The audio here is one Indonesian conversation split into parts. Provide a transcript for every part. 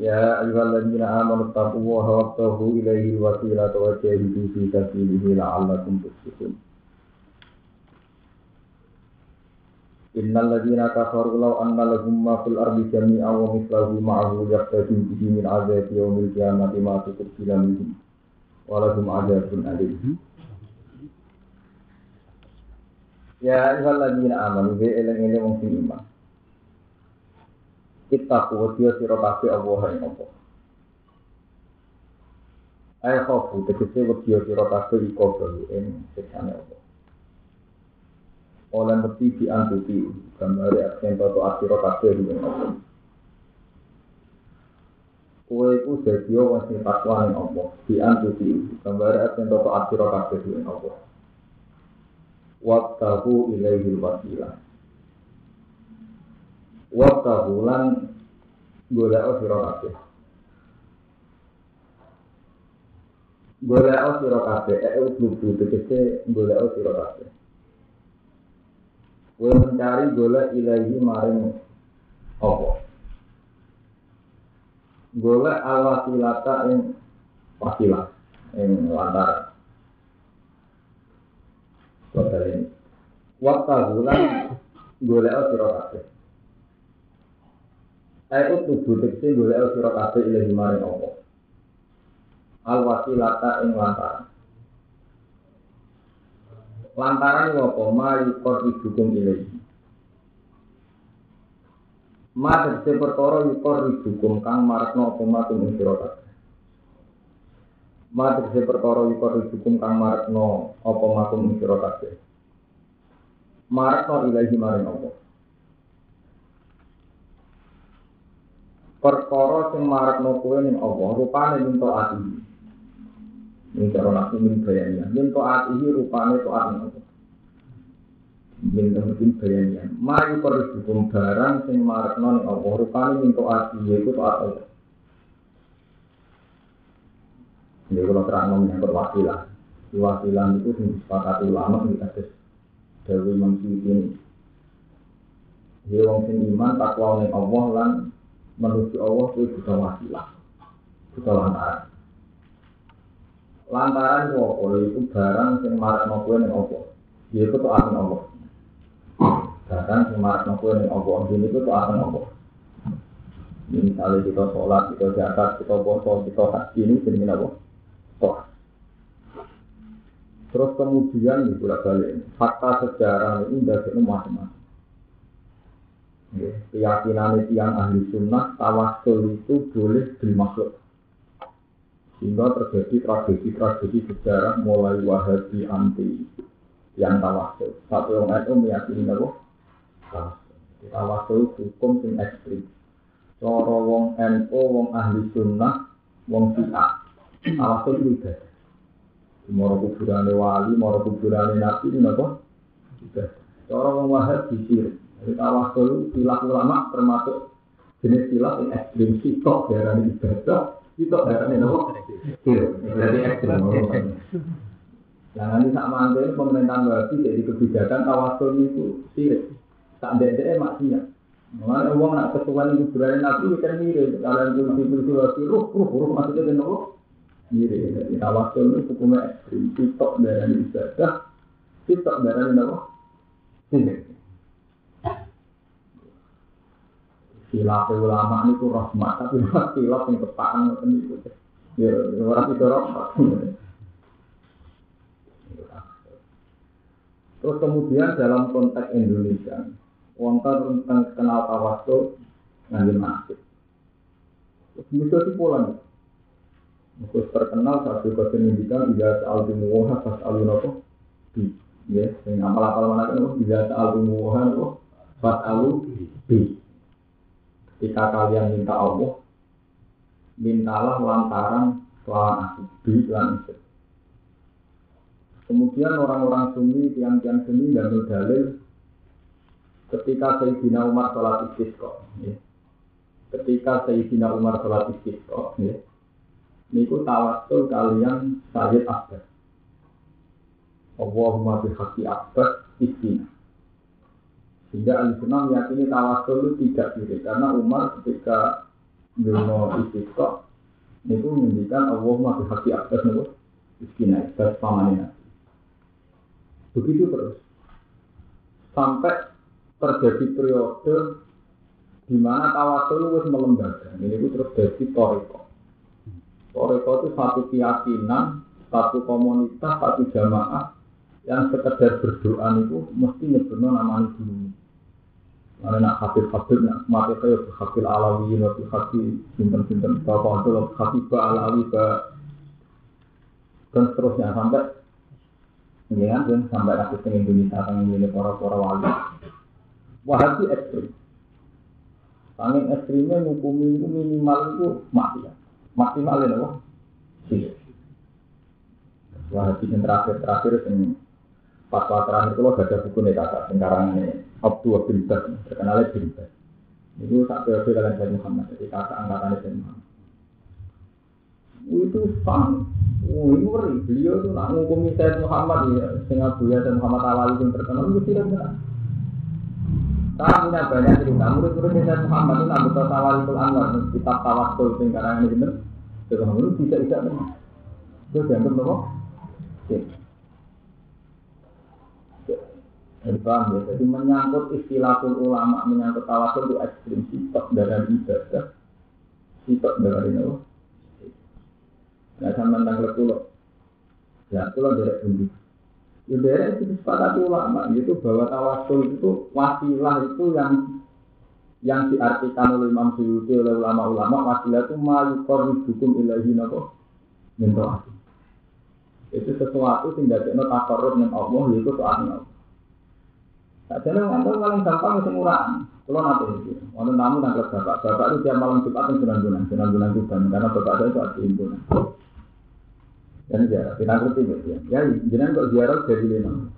Ya ayyuhalladzina amanu taqullaha wabtaghu ilaihi alwasilata wa jahidu fi sabilihi la'allakum tuflihun. Innal ladzina kafaru law anna lahum ma fil ardi jami'an wa mithluhu ma'ahu yaftadu bihi min 'adzabi qiyamati ma tuqbila wa lahum 'adzabun alim. Ya ayyuhalladzina amanu bi sing iman. Kita kuwadiya sira kabeh Allah ing apa? Ayo khofu tegese wadiya sira kabeh baru ing siksane apa? Oleh ngerti di antuti gambar aksen toto asira kabeh ing apa? Kowe iku dadi wong sing takwa ing apa? Di antuti gambar wasilah wa kabulan golek sira kabeh. Golek sira kabeh. E utubu tegese golek sira kabeh. Kowe mencari golek ilahi maring apa? Golek awasilata ing wasilah ing lantaran Kota ini. Waktu bulan golek sira kabeh. Ayo tubuh tegese golek sira kabeh ilahi maring Allah. Al wasilata ing lantaran. Lantaran apa mari kor ibukum ilahi. Ma tegese perkara yukor ibukum kang marakno apa matum ing sira kabeh. Ma tegese perkara yukor ibukum kang marakno apa matum ing sira kabeh. Marakno ilahi maring Allah. Perkara sing marakno kowe ning Allah rupane min taati. Ning cara nafsu min bayanya. Min taati rupane taat ning Allah. Min mungkin bayanya. Mari perhukum barang sing marakno ning Allah rupane min taati yaiku taat Allah. Ini kalau terang menyangkut wasilah. Wasilah itu disepakati ulama di atas Dewi Mansur ini. Dia wong sing iman takwa ning Allah lan menuju Allah itu butuh wasilah, butuh lantaran. Lantaran itu apa? Itu barang yang marak nopo yang apa? Tuh akan Allah. Barang yang marak nopo yang apa? Ini itu tuh akan Allah. Misalnya kita sholat, kita zakat, kita puasa, kita haji ini jadi apa? Toh. Terus kemudian di bulan balik, fakta sejarah ini dari macam-macam keyakinan yang ahli sunnah tawasul itu boleh dimaksud. Sehingga terjadi tragedi-tragedi sejarah mulai wahabi anti yang tawasul satu yang itu meyakini apa? tawasul hukum yang ekstrim. Loro wong NU, wong ahli sunnah, wong syiah. Tawasul itu ibadah. Moro kuburan wali, moro kuburan nabi, ini apa? Ibadah wahabi sirik tawasul silah ulama termasuk jenis silah yang ekstrim sitok darah ibadah, sitok darah ini nopo. Jadi ekstrim. Jangan ini sama ini pemerintahan wahabi jadi kebijakan tawasul itu sirik. Tak ada maksiat. Mengenai uang nak ketuan itu berani nabi kan mirip. Kalian polisi polisi wahabi ruh ruh ruh maksudnya kan nopo. Mirip. Jadi tawasul itu hukumnya ekstrim. Sitok darah ibadah, sitok darah nopo. Sirik. Silap ulama ini tuh rahmat, tapi silap yang tepaan itu. Ya, orang itu rahmat. Terus kemudian dalam konteks Indonesia, wonten tentang kenal tawasul nanti masuk. Bisa di Poland. Terus terkenal saat juga pendidikan tidak soal timuha pas alunopo di ya, yang apal-apal mana kan tidak soal timuha pas alu di Jika kalian minta Allah, mintalah lantaran lawan aku, isek. Kemudian orang-orang sunni, tiang-tiang sunni dan dalil ketika Sayyidina Umar sholat istisqa. Ya. Ketika Sayyidina Umar sholat istisqa, ya. Niku tawasul kalian Sayyid Abbas. Allahumma bihaqi Abbas istina. Sehingga Al-Sunnah meyakini tawasul itu tidak kiri. Karena Umar ketika Dino istisqa, itu menunjukkan Allahumma bihaqi Abbas niku istina. Abbas pamannya. Begitu terus. Sampai terjadi periode di mana tawasul wis melembaga. Ini itu terus jadi toriko. Toriko itu satu keyakinan, satu komunitas, satu jamaah yang sekedar berdoa itu mesti nyebutnya nama dulu. Karena nak hafil hafil nak mati kaya hafil alawi, nabi hafil sinten sinten bapak itu hafil ba alawi ba dan seterusnya sampai ya kan sampai nanti Indonesia ini para para wali Wahabi ekstrim. Paling ekstrimnya ngukumi itu minimal itu maksiat. Maksimal itu apa? Sih. Wahabi yang terakhir terakhir yang fatwa terakhir itu gak ada buku nih kakak sekarang ini Abdul bin Bas terkenal bin Bas. Itu tak periode kalian Sayyid Muhammad jadi kakak angkatan Sayyid Muhammad. Itu fun. Oh, ini ngeri. Beliau tuh nak ngukumi Sayyid Muhammad ya, sehingga Buya dan Muhammad Alawi yang terkenal itu tidak benar. Saya punya banyak cerita. Murid-murid Sayyid Muhammad itu anggota Tawalikul Anwar, kitab Tawasul sing karangan ini. Sayyid Muhammad itu bisa benar. Itu dianggap apa? Jadi paham ya, jadi menyangkut istilahul ulama, menyangkut tawasul itu ekstrim, sitok dari ibadah, sitok dari apa? Nah, sama tentang pulau. Ya, pulau dari bundi. Ya dari itu disepakati ulama, itu bahwa tawasul itu wasilah itu yang yang diartikan oleh Imam Suyuti oleh ulama-ulama wasilah itu mayukor hukum ilahi nako minta itu sesuatu yang tidak ada dengan Allah itu soalnya Jadi ngantar paling gampang itu murah. Kalau nanti itu, kalau namu nangkep bapak, bapak itu tiap malam jumat kan bulan bulan juga, karena bapak saya itu ada himpunan. Dan ziarah, kita ngerti gitu ya. Ya, jangan kok ziarah jadi lima.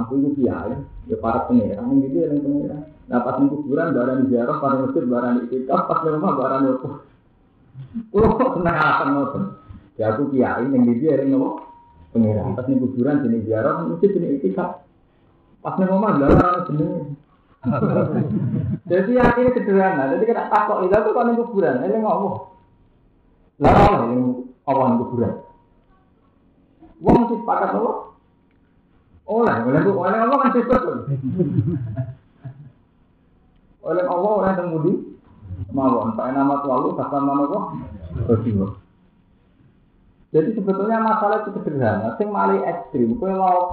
Aku itu kiai, ya para pengiran, gitu ya yang pengiran. Nah pas di kuburan, barang ziarah, pada masjid, barang itu, pas di rumah, barang itu. Kulo kok seneng alasan ngoten. Ya aku kiai, yang di dia yang pengiran. Pas di kuburan, jenis ziarah, masjid jenis itikaf. Pas di rumah, barang jenis. Jadi akhirnya sederhana. Jadi kita takut itu tuh kalau kuburan, ini ngomong. Lah, yang awan kuburan. Wong mesti sepakat apa? Oleh, oleh oleh Allah kan sifat Oleh Allah oleh yang budi mawon. Pak nama tualu kata nama apa? Jadi sebetulnya masalah itu sederhana. Sing mali ekstrim, kue mau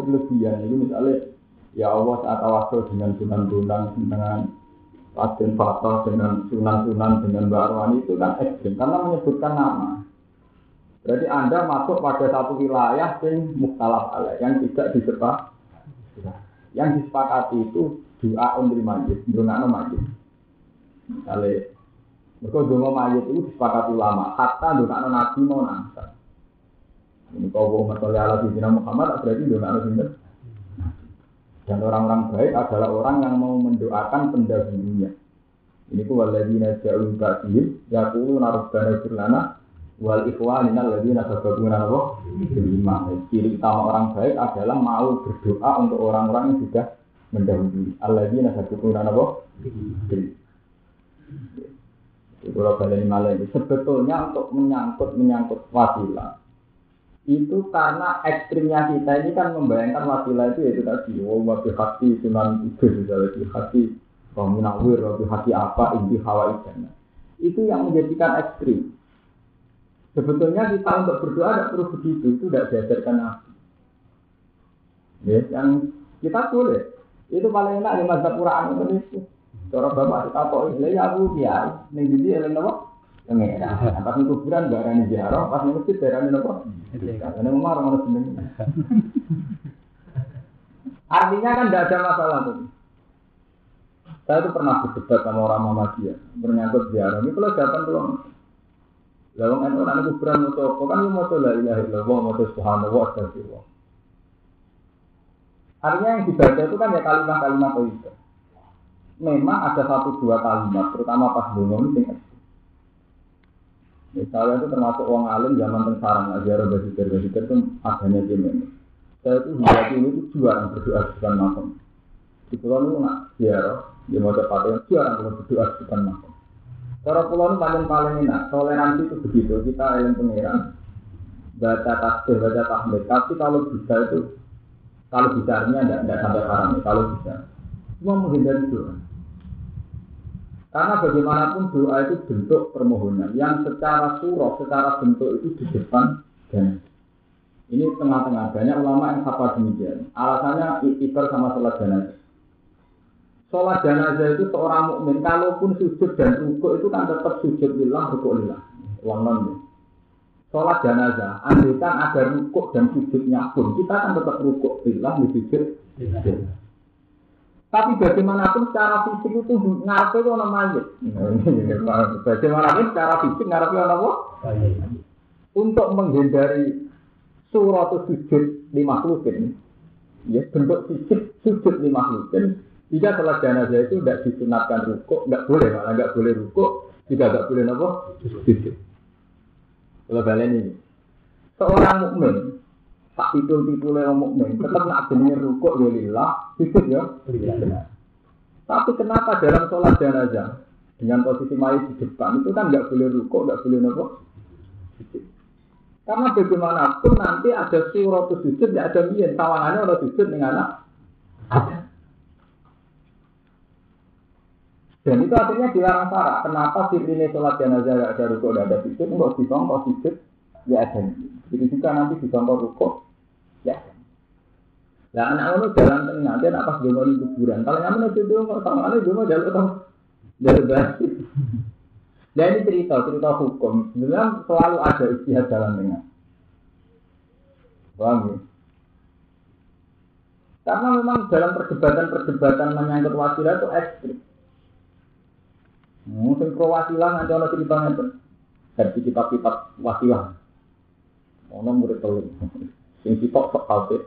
berlebihan. Jadi misalnya ya Allah saat awasul dengan sunan-sunan dengan Raden Fatah dengan sunan-sunan dengan Mbak Arwani itu kan ekstrim karena menyebutkan nama. Berarti Anda masuk pada satu wilayah yang mukhtalaf alaih, yang tidak disepak. Yang disepakati itu doa untuk majid, doa majid. Misalnya, mereka doa majid itu disepakati ulama, hatta doa nabi mau nangsa. Ini kau mau masalah ala Sayyidina Muhammad, berarti doa Nabi Dan orang-orang baik adalah orang yang mau mendoakan pendahulunya. Ini ku waladina ja'u ba'dihim, yaqulu narubbana firlana, wal ikhwan minal ladzina sabaquna apa beriman. Ciri utama orang baik adalah mau berdoa untuk orang-orang yang sudah mendahului. Alladzina sabaquna apa itu kalau kalian malah itu sebetulnya untuk menyangkut menyangkut wasilah itu karena ekstrimnya kita ini kan membayangkan wasilah itu yaitu tadi wow wabi hati sunan ibn wabi hati Munawir, wabi hati apa inti hawa ijana itu yang menjadikan ekstrim Sebetulnya kita untuk berdoa tidak perlu begitu, itu tidak diajarkan Nabi. Ya, yang kita boleh. Itu paling enak di masa Quran itu. Cara bapak kita kok ini ya aku kiai, ning ndi eling napa? Pengira. Pas ning kuburan barani ziarah, pas ning masjid barani napa? Karena umar ngono jeneng. Artinya kan tidak ada masalah tuh. Saya itu pernah berdebat sama orang Muhammadiyah, menyangkut ziarah. Ini kalau datang tuh Lah wong NU nek kuburan maca apa kan yo maca la ilaha illallah maca subhanallah astagfirullah. Artinya yang dibaca itu kan ya kalimat-kalimat itu. Memang ada satu dua kalimat, terutama pas bunyi ini Misalnya itu termasuk uang alim zaman tengsarang, ajar basitir basitir itu adanya jemen. Saya itu hingga kini itu juara berdoa di depan makam. Di pulau itu nak ziarah, dia mau cepat yang juara berdoa di depan makam. Cara pulau itu paling paling enak, toleransi itu begitu. Kita yang pengiran, baca tasbih, baca tahmid. Tapi kalau bisa itu, kalau bisa artinya tidak sampai haram, kalau bisa. Cuma menghindari doa. Karena bagaimanapun doa itu bentuk permohonan yang secara surah, secara bentuk itu di depan dan ini tengah-tengah banyak ulama yang apa demikian. Alasannya ikhtiar sama sholat jenazah. Sholat jenazah itu seorang mukmin kalaupun sujud dan rukuk itu kan tetap sujud lillah rukuk lillah. Uang non Sholat jenazah, andaikan ada rukuk dan sujudnya pun kita kan tetap rukuk lillah sujud. Tapi bagaimanapun secara fisik itu ngarepe itu orang mayit. Bagaimanapun secara fisik ngarepe orang apa? Untuk menghindari surat sujud di makhlukin, ya bentuk fisik sujud di makhlukin, jika sholat jenazah itu tidak disunatkan rukuk, tidak boleh, malah tidak boleh rukuk, juga tidak boleh apa? Sujud. Kalau kalian ini, seorang mukmin tak titul titul yang mukmin tetap nak jenenge rukuk ya lillah. Sujud ya. Tapi kenapa dalam sholat jenazah dengan posisi mayat di depan itu kan nggak boleh rukuk nggak boleh nopo? Karena bagaimanapun nanti ada surat sujud tidak ada mien. Tawangannya orang sujud dengan anak. Ada. Dan itu akhirnya dilarang syarat kenapa sirine sholat jenazah nggak ada rukuk nggak ada sujud? Nggak disongkok sujud ya ada. Jadi juga nanti disongkok rukuk Ya. Lah anak ngono jalan tengah, dia nak pas dulu di kuburan. Kalau nyaman itu sama ada dulu jalan tengah. Jalan berarti. Dan ini cerita, cerita hukum. Sebenarnya selalu ada istihad jalan tengah. Paham ya? Karena memang dalam perdebatan-perdebatan menyangkut wasilah itu ekstrim. Mungkin pro wasilah nanti ada ceritanya itu. Dari kitab-kitab wasilah. Ono murid telur. Sing sitok sok tauhid.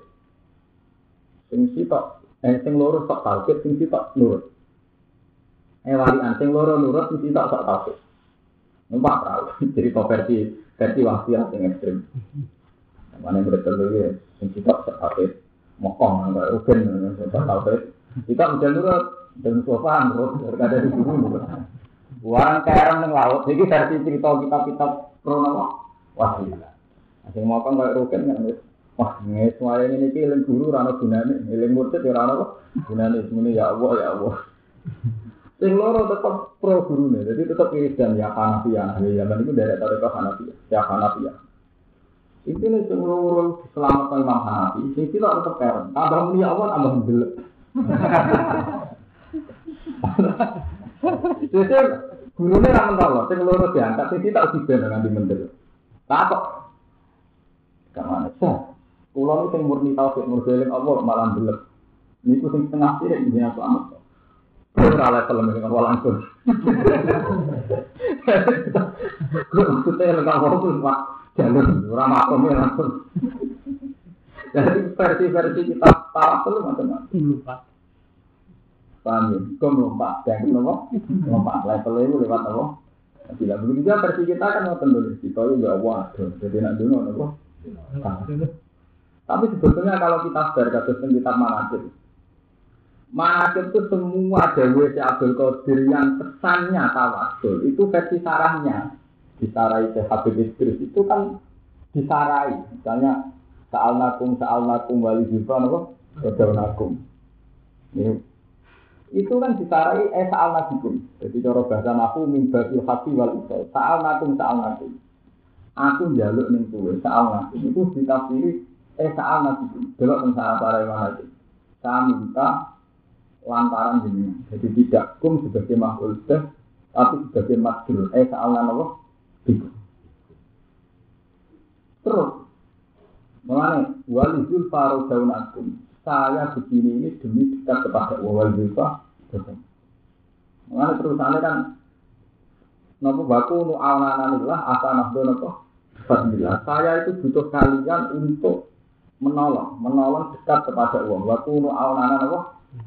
Sing sitok eh sing loro sok tauhid, sing sitok nurut. Eh walian sing loro nurut, sing sitok sok tauhid. Numpak perahu. Jadi versi versi wasiat yang ekstrim. Mana yang betul ya, sing sitok sok tauhid. Mokong enggak rugen sok tauhid. Kita udah nurut dan sofa nurut berkada di guru nurut. Warang kerem nang laut. Iki versi cerita kitab-kitab krono wasiat. Sing mokong kayak rugen kan Wah, nges semuanya ini iling guru rana gunane, iling murtid ya rana apa? Gunane semuanya ya Allah ya Allah. Sing loro tetap pro gurune, jadi tetap dan ya Hanafiya. Ya zaman itu dari tarekat Hanafiya, ya Hanafiya. Itu nih sing loro selamat Imam Hanafi, sing kita tetap keren. Tambah muni ya Allah, tambah belek. Jadi gurune ra mentolo, sing loro diangkat, sing kita uji ben nganti mendel. Takok. Kamane sah? Kulo itu yang murni tauhid murni Allah malah belek. Ini tuh yang tengah sih ini yang selamat. Ora level dengan Allah langsung. Gue maksudnya lengkap tuh pak jalur ora makomnya langsung. Jadi versi-versi kita tahu tuh macam-macam. Lupa. Paham ya? Kau melompat, yang kenapa? Melompat level itu lewat Allah. Tidak begitu juga versi kita kan mau tendul. Kita juga waduh. Jadi nak dulu apa? Tapi sebetulnya kalau kita ber kasus kitab manakib, manakib itu semua dewi si Abdul Qadir yang pesannya tawasul itu versi sarahnya. Disarai ke Habib Idris. Itu kan disarai. Misalnya saal nakum saal nakum wali zifan apa? Rodau nakum itu kan disarai eh saal nakum jadi cara bahasa naku mimbatul hati wal isai saal nakum saal nakum aku jaluk nih tuh saal nakum itu ditafsiri Eh saat nasi delok teng saat para itu. Saya minta lantaran ini. Jadi tidak kum sebagai makhluk tapi sebagai makhluk. Eh saat apa? Itu. Terus, mengenai wali zulfa daun akum. Saya begini ini demi dekat kepada wali zulfa. Mengenai terusannya kan Napa baku nu awananillah asanah do napa? Fadillah. Saya itu butuh kalian untuk menolong, menolong dekat kepada uang. Waku nu awanana napa?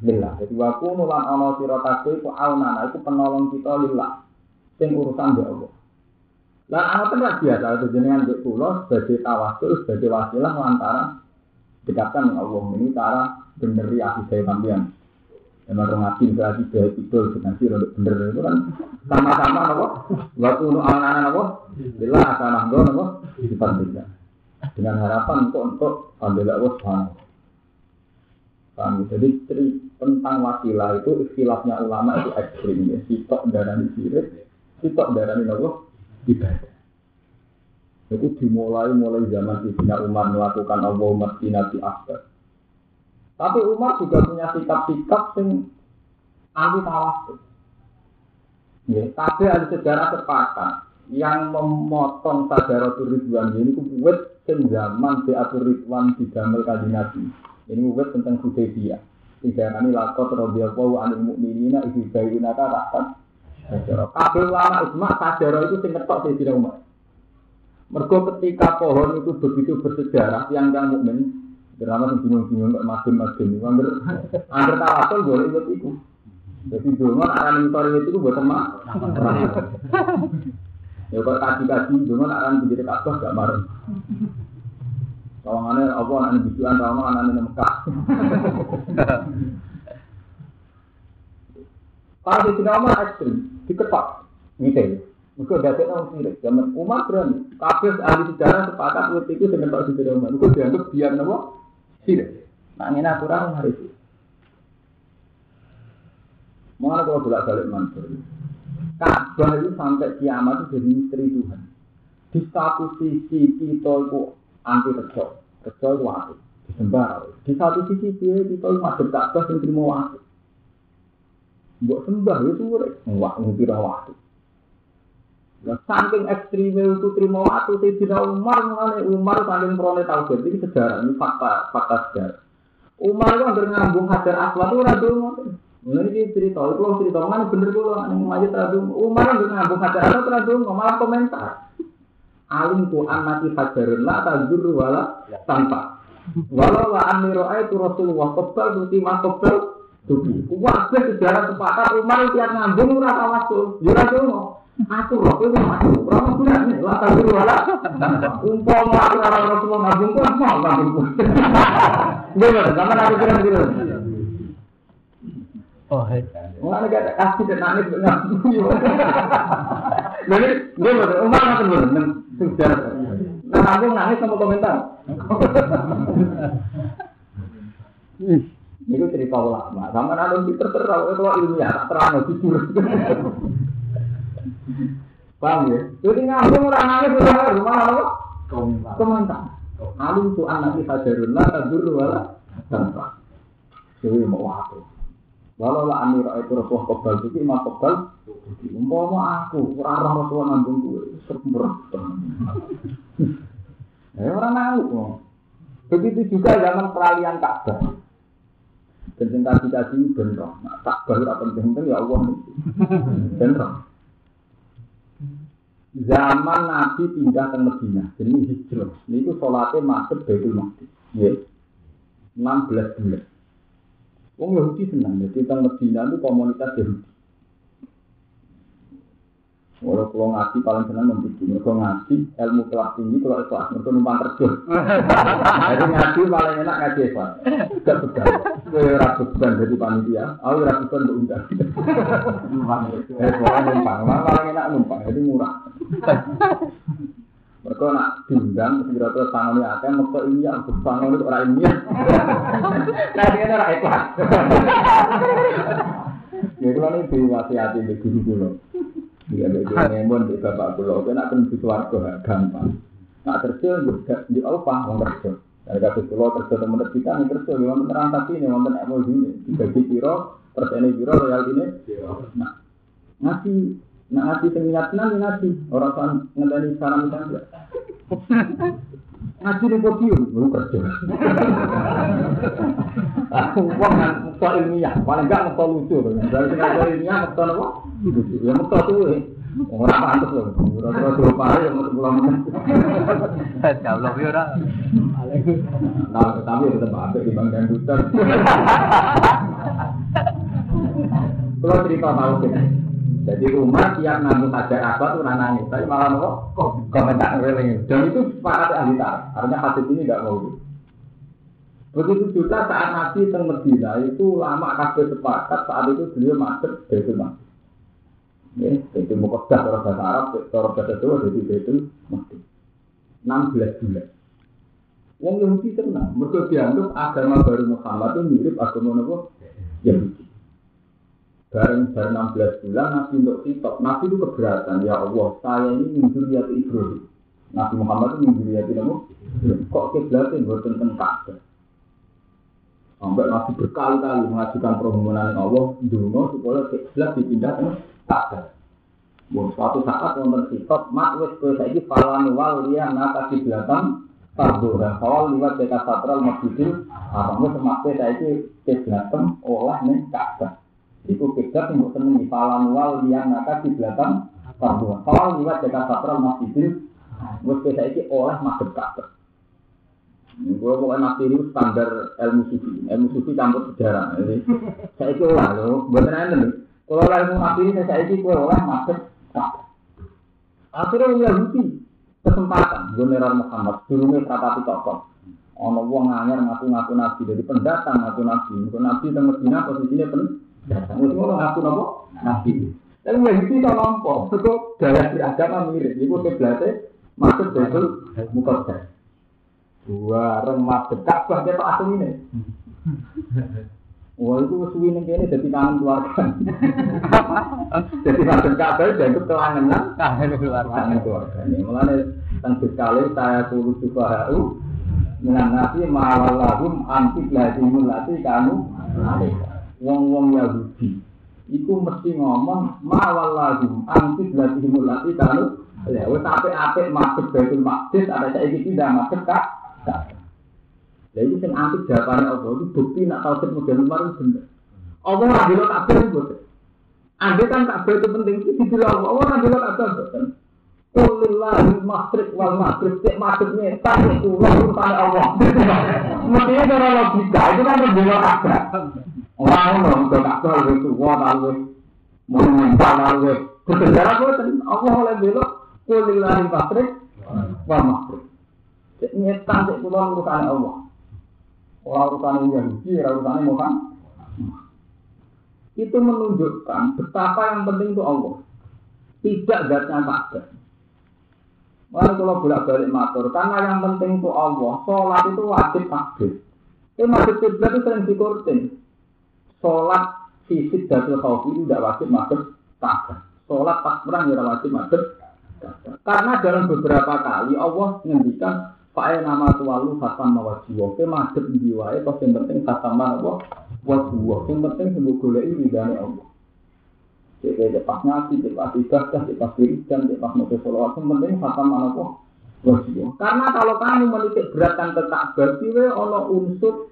Lillah. Jadi waku nu lan ana sira kabeh iku iku penolong kita lillah. Sing urusan mbek Allah. Lah ana tenan biasa itu jenengan mbek kula sebagai tawasul, sebagai wasilah lantaran dekatkan Allah ini cara beneri akidah sampean. Emang orang ngaji berarti baik itu dengan si rodok bener itu kan sama-sama nopo. Waktu nu anak-anak nopo, bila akan nanggo nopo dipantikan dengan harapan untuk untuk ambil Allah. Paham? Jadi tentang wasilah itu istilahnya ulama itu ekstrim ya. Sitok darah di sirik, sitok darah di nopo ibadah. Itu dimulai mulai zaman Sayyidina Umar melakukan Allahumma sinati akbar. Tapi Umar juga punya sikap-sikap yang anti tawasul. Ya, tapi ada sejarah sepakat yang memotong sajarah Ridwan ini kuwet sing zaman di atur Ridwan di Damel Kaji Nabi. Ini kuwet tentang Hudaybiyah. Tiga kali lakot radhiyallahu anil mukminina ibu bayina. Sajarah. Kabeh ulama ijma sajarah itu sing ngetok Sayyidina Umar. Mergo ketika pohon itu begitu bersejarah yang yang mukmin, drama yang bingung-bingung kok madem-madem itu hampir hampir tawasul boleh ikut itu. Jadi dulu aran intor itu buat teman. Ya kalau kaji-kaji dulu aran begitu kabah gak marah. Kawangannya apa anak bijuan, kawangan anak Mekah. Kalau di sini ekstrim, diketok, gitu. Mereka gak ada orang sirik. Zaman Umar berani. Kabeh ahli sejarah sepakat waktu itu dengan Pak Siti Umar. Mereka dianggap biar nama sirik. Nah ini aturan hari itu. Mana kalau bolak balik mantul. Ka'bah itu sampai kiamat itu jadi misteri Tuhan. Di satu sisi kita itu anti rejo. Rejo itu. Disembah. Di satu sisi kita itu masuk Ka'bah yang terima waktu. Buat sembah itu wah ngupira waktu. Nah, saking ekstrimnya itu terima waktu Sayyidina Umar mengenai Umar saking prone tauhid ini sejarah ini fakta fakta sejarah. Umar itu hampir ngambung hajar aswad itu radu Nah ini cerita, itu kalau cerita mana bener gue lah yang majid radu. Umar hampir ngambung hajar aswad radu malah komentar. Alim tu anati hajarun la tajur wala tanpa. Walau la aniro itu Rasulullah kebal tuti mas kebal. Wah sejarah sepakat Umar tiap ngambung rasa masuk. Ya radu Aku roh itu aku, orang bilang nih, lah tapi wala. Umpama aku orang Rasulullah ngabung pun mau ngabung pun. Gimana? Sama aku gitu. Oh, hei. Wah, ada kata kasih dan nangis. Jadi, gimana? Umar nggak benar, sudah. Nah, aku nangis sama komentar. Itu cerita ulama. Sama ada Twitter terang, itu ilmiah, tak terang, jujur. Paham ya? Jadi ngambung orang nangis udah rumah apa? Komentar. Alim tu anak kita jarun lah tadur wala tanpa. Jadi mau aku. Walau lah amir itu rasul kebal itu imam kebal. Umpama aku orang orang rasul ngambung gue sempurna. Eh orang nahu. Begitu juga zaman peralihan Ka'bah. Dan cinta kita sih bener. Nah, Ka'bah itu penting-penting ya Allah. Bener zaman Nabi pindah ke Medina, jadi hijrah. Ini itu sholatnya masuk Baitul. Ya. 16 bulan. Wong Yahudi senang, jadi tentang Medina itu komunitas Yahudi. Kalau kalau ngaji paling senang membuat kalau ngaji ilmu kelas tinggi kalau ikhlas, mereka numpang kerja. Jadi ngaji paling enak ngaji ikhlas. Gak begal. Gue ragu beban jadi panitia, aku ragu beban untuk undang. Eh, pokoknya numpang, paling enak numpang, jadi murah. Mereka nak diundang, kira-kira tangannya akeh, mereka iya, tangan itu orang ini. Nah, dia orang ikhlas. Ya, kalau ini diwasiati di guru-guru. Iya, dia ngemon di bapak pulau. Kau nak kena suarga gampang. Nak kerja juga di apa mau kerja. Dari kata pulau kerja teman kita nih kerja. Memang beneran tapi ini, memang bener emosi ini. Dibagi piro, persen piro royal ini. Nah, ngasih, nak ngasih seminat nanti ngasih. Orang kan ngedani salam tangga. Ngaji di podium, lu kerja. Wong mekto ilmiah, paling enggak mekto lucu. Dari sing ngaji ilmiah mekto apa? Ya mekto tuh. Ora pantes lho. Ora terus pare yang mau pulang. Jauh yo ora. Nah, tapi tetap apik di bang dangdutan. Kalau cerita tahu gitu. Jadi rumah tiap nganggut ajar apa tuh nangis, tapi malah nopo komentar reling. Dan itu sepakat ahli tar. Artinya hadis ini nggak mau. Begitu juga saat Nabi teng Medina itu lama kabeh sepakat saat itu beliau masuk Baitul Maqdis. Ya, Baitul Muqaddas cara bahasa Arab, cara bahasa Jawa jadi Baitul Maqdis. 16 bulan. Wong Yahudi tenang, mereka dianggap agama baru Muhammad itu mirip agama apa? Yahudi. Bareng bareng 16 bulan Nabi untuk kitab, Nabi itu keberatan, ya Allah, saya ini minjuriati Ibrahim. Nabi Muhammad itu minjuriati apa? Kok kiblatnya buat tentang Ka'bah? Sampai Nabi berkali-kali mengajukan permohonan Allah, dulu supaya kiblat dipindah ke Ka'bah. Bon, suatu saat wonten kitab, mak wis kowe saiki falan wal liya naka kiblatan Tardoha, kawal liwat deka satral masjidil haram, wis semakte saiki kiblatem olah ning Ka'bah. Iku kiblat yang ning falan wal liya naka kiblatan Tardoha, kawal liwat deka satral masjidil wis kowe saiki oleh madhep Ka'bah. Gue pokoknya nabi ini standar ilmu sufi, ilmu sufi campur sejarah. Jadi saya itu lah loh, buat nih. Kalau ilmu ini saya itu gue olah madhep Akhirnya orang Yahudi kesempatan Guneran Muhammad durungnya kata tokoh. Ono wong anyar ngaku-ngaku nabi dari pendatang ngaku nabi. Ngaku nabi teng Medina posisinya Wis ngono ngaku napa? Nabi. Tapi Yahudi tak nampa. Mergo gaya beragama mirip. Iku kiblate masuk Baitul Muqaddas. Dua reng masuk Ka'bah ketok asline. Wah itu suwi ning kene dadi kangen keluarga. Jadi masuk Ka'bah dan itu kelangenan Kangen keluar. kangen keluarga. Ini mulane teng sekali saya kulo juga minan nasi ma'alallahum anti bladimul lati kanu Wong-wong Yahudi Iku mesti ngomong ma'alallahum anti bladimul lati kanu Ya, wes apik-apik masuk Baitul Maqdis ada saiki tidak masuk kak. Lah itu sing anti jawabane Allah itu bukti nak tauhid model kemarin bener. Allah ora bilang kabeh itu. Anda kan kabeh itu penting itu dibilang Allah ora bilang kabeh betul. Kulillahi masrik wal maghrib cek maksudnya tak itu Allah. Mestinya cara logika itu kan berbeda kabeh. Orang orang udah kabeh itu wah lalu monumental lalu bersejarah boten Allah oleh belok kulillahi masrik wal maghrib. Cek nyetan cek kula urusan Allah. Orang urusan Yahudi, orang urusan Muhammad. Itu menunjukkan betapa yang penting itu Allah. Tidak zatnya Ka'bah. Lalu kalau bolak-balik matur, karena yang penting itu Allah, sholat itu wajib takbir. Itu masjid kiblat itu sering dikurtin. Sholat fisik datul khawfi itu tidak wajib masuk Ka'bah. Sholat pas perang tidak wajib masuk. Karena dalam beberapa kali Allah menghentikan Pakai nama tualu khatam mawajiwa, ke madep jiwae, kok yang penting khatam apa? Wajiwa, yang penting sembuh ini dari Allah. Jadi pas ngaji, pas ibadah, pas wiridan, pas nulis sholawat, yang penting khatam apa? Wajiwa. Karena kalau kamu menitik beratkan ke Ka'bah, siwe ono unsur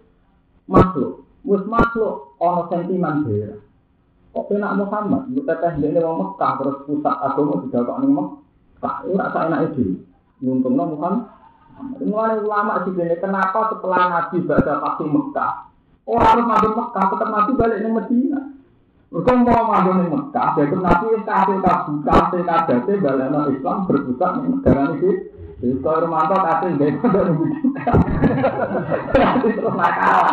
makhluk. Mus makhluk ono sentimen daerah. Kok enak Muhammad, lu teteh ini mau Mekah, terus pusat agama kok nih Mekah. Itu rasa enak itu. Untungnya Muhammad. Mulai ulama sih kenapa setelah Nabi baca pasti Mekah, orang harus masuk Mekah, tetap Nabi balik ke Medina. Mereka mau masuk ke Mekah, jadi Nabi kasih kasih kasih kasih balik ke Islam berpusat di negara ini. Jadi kalau Romanto kasih dari dari Medina, terus nakal.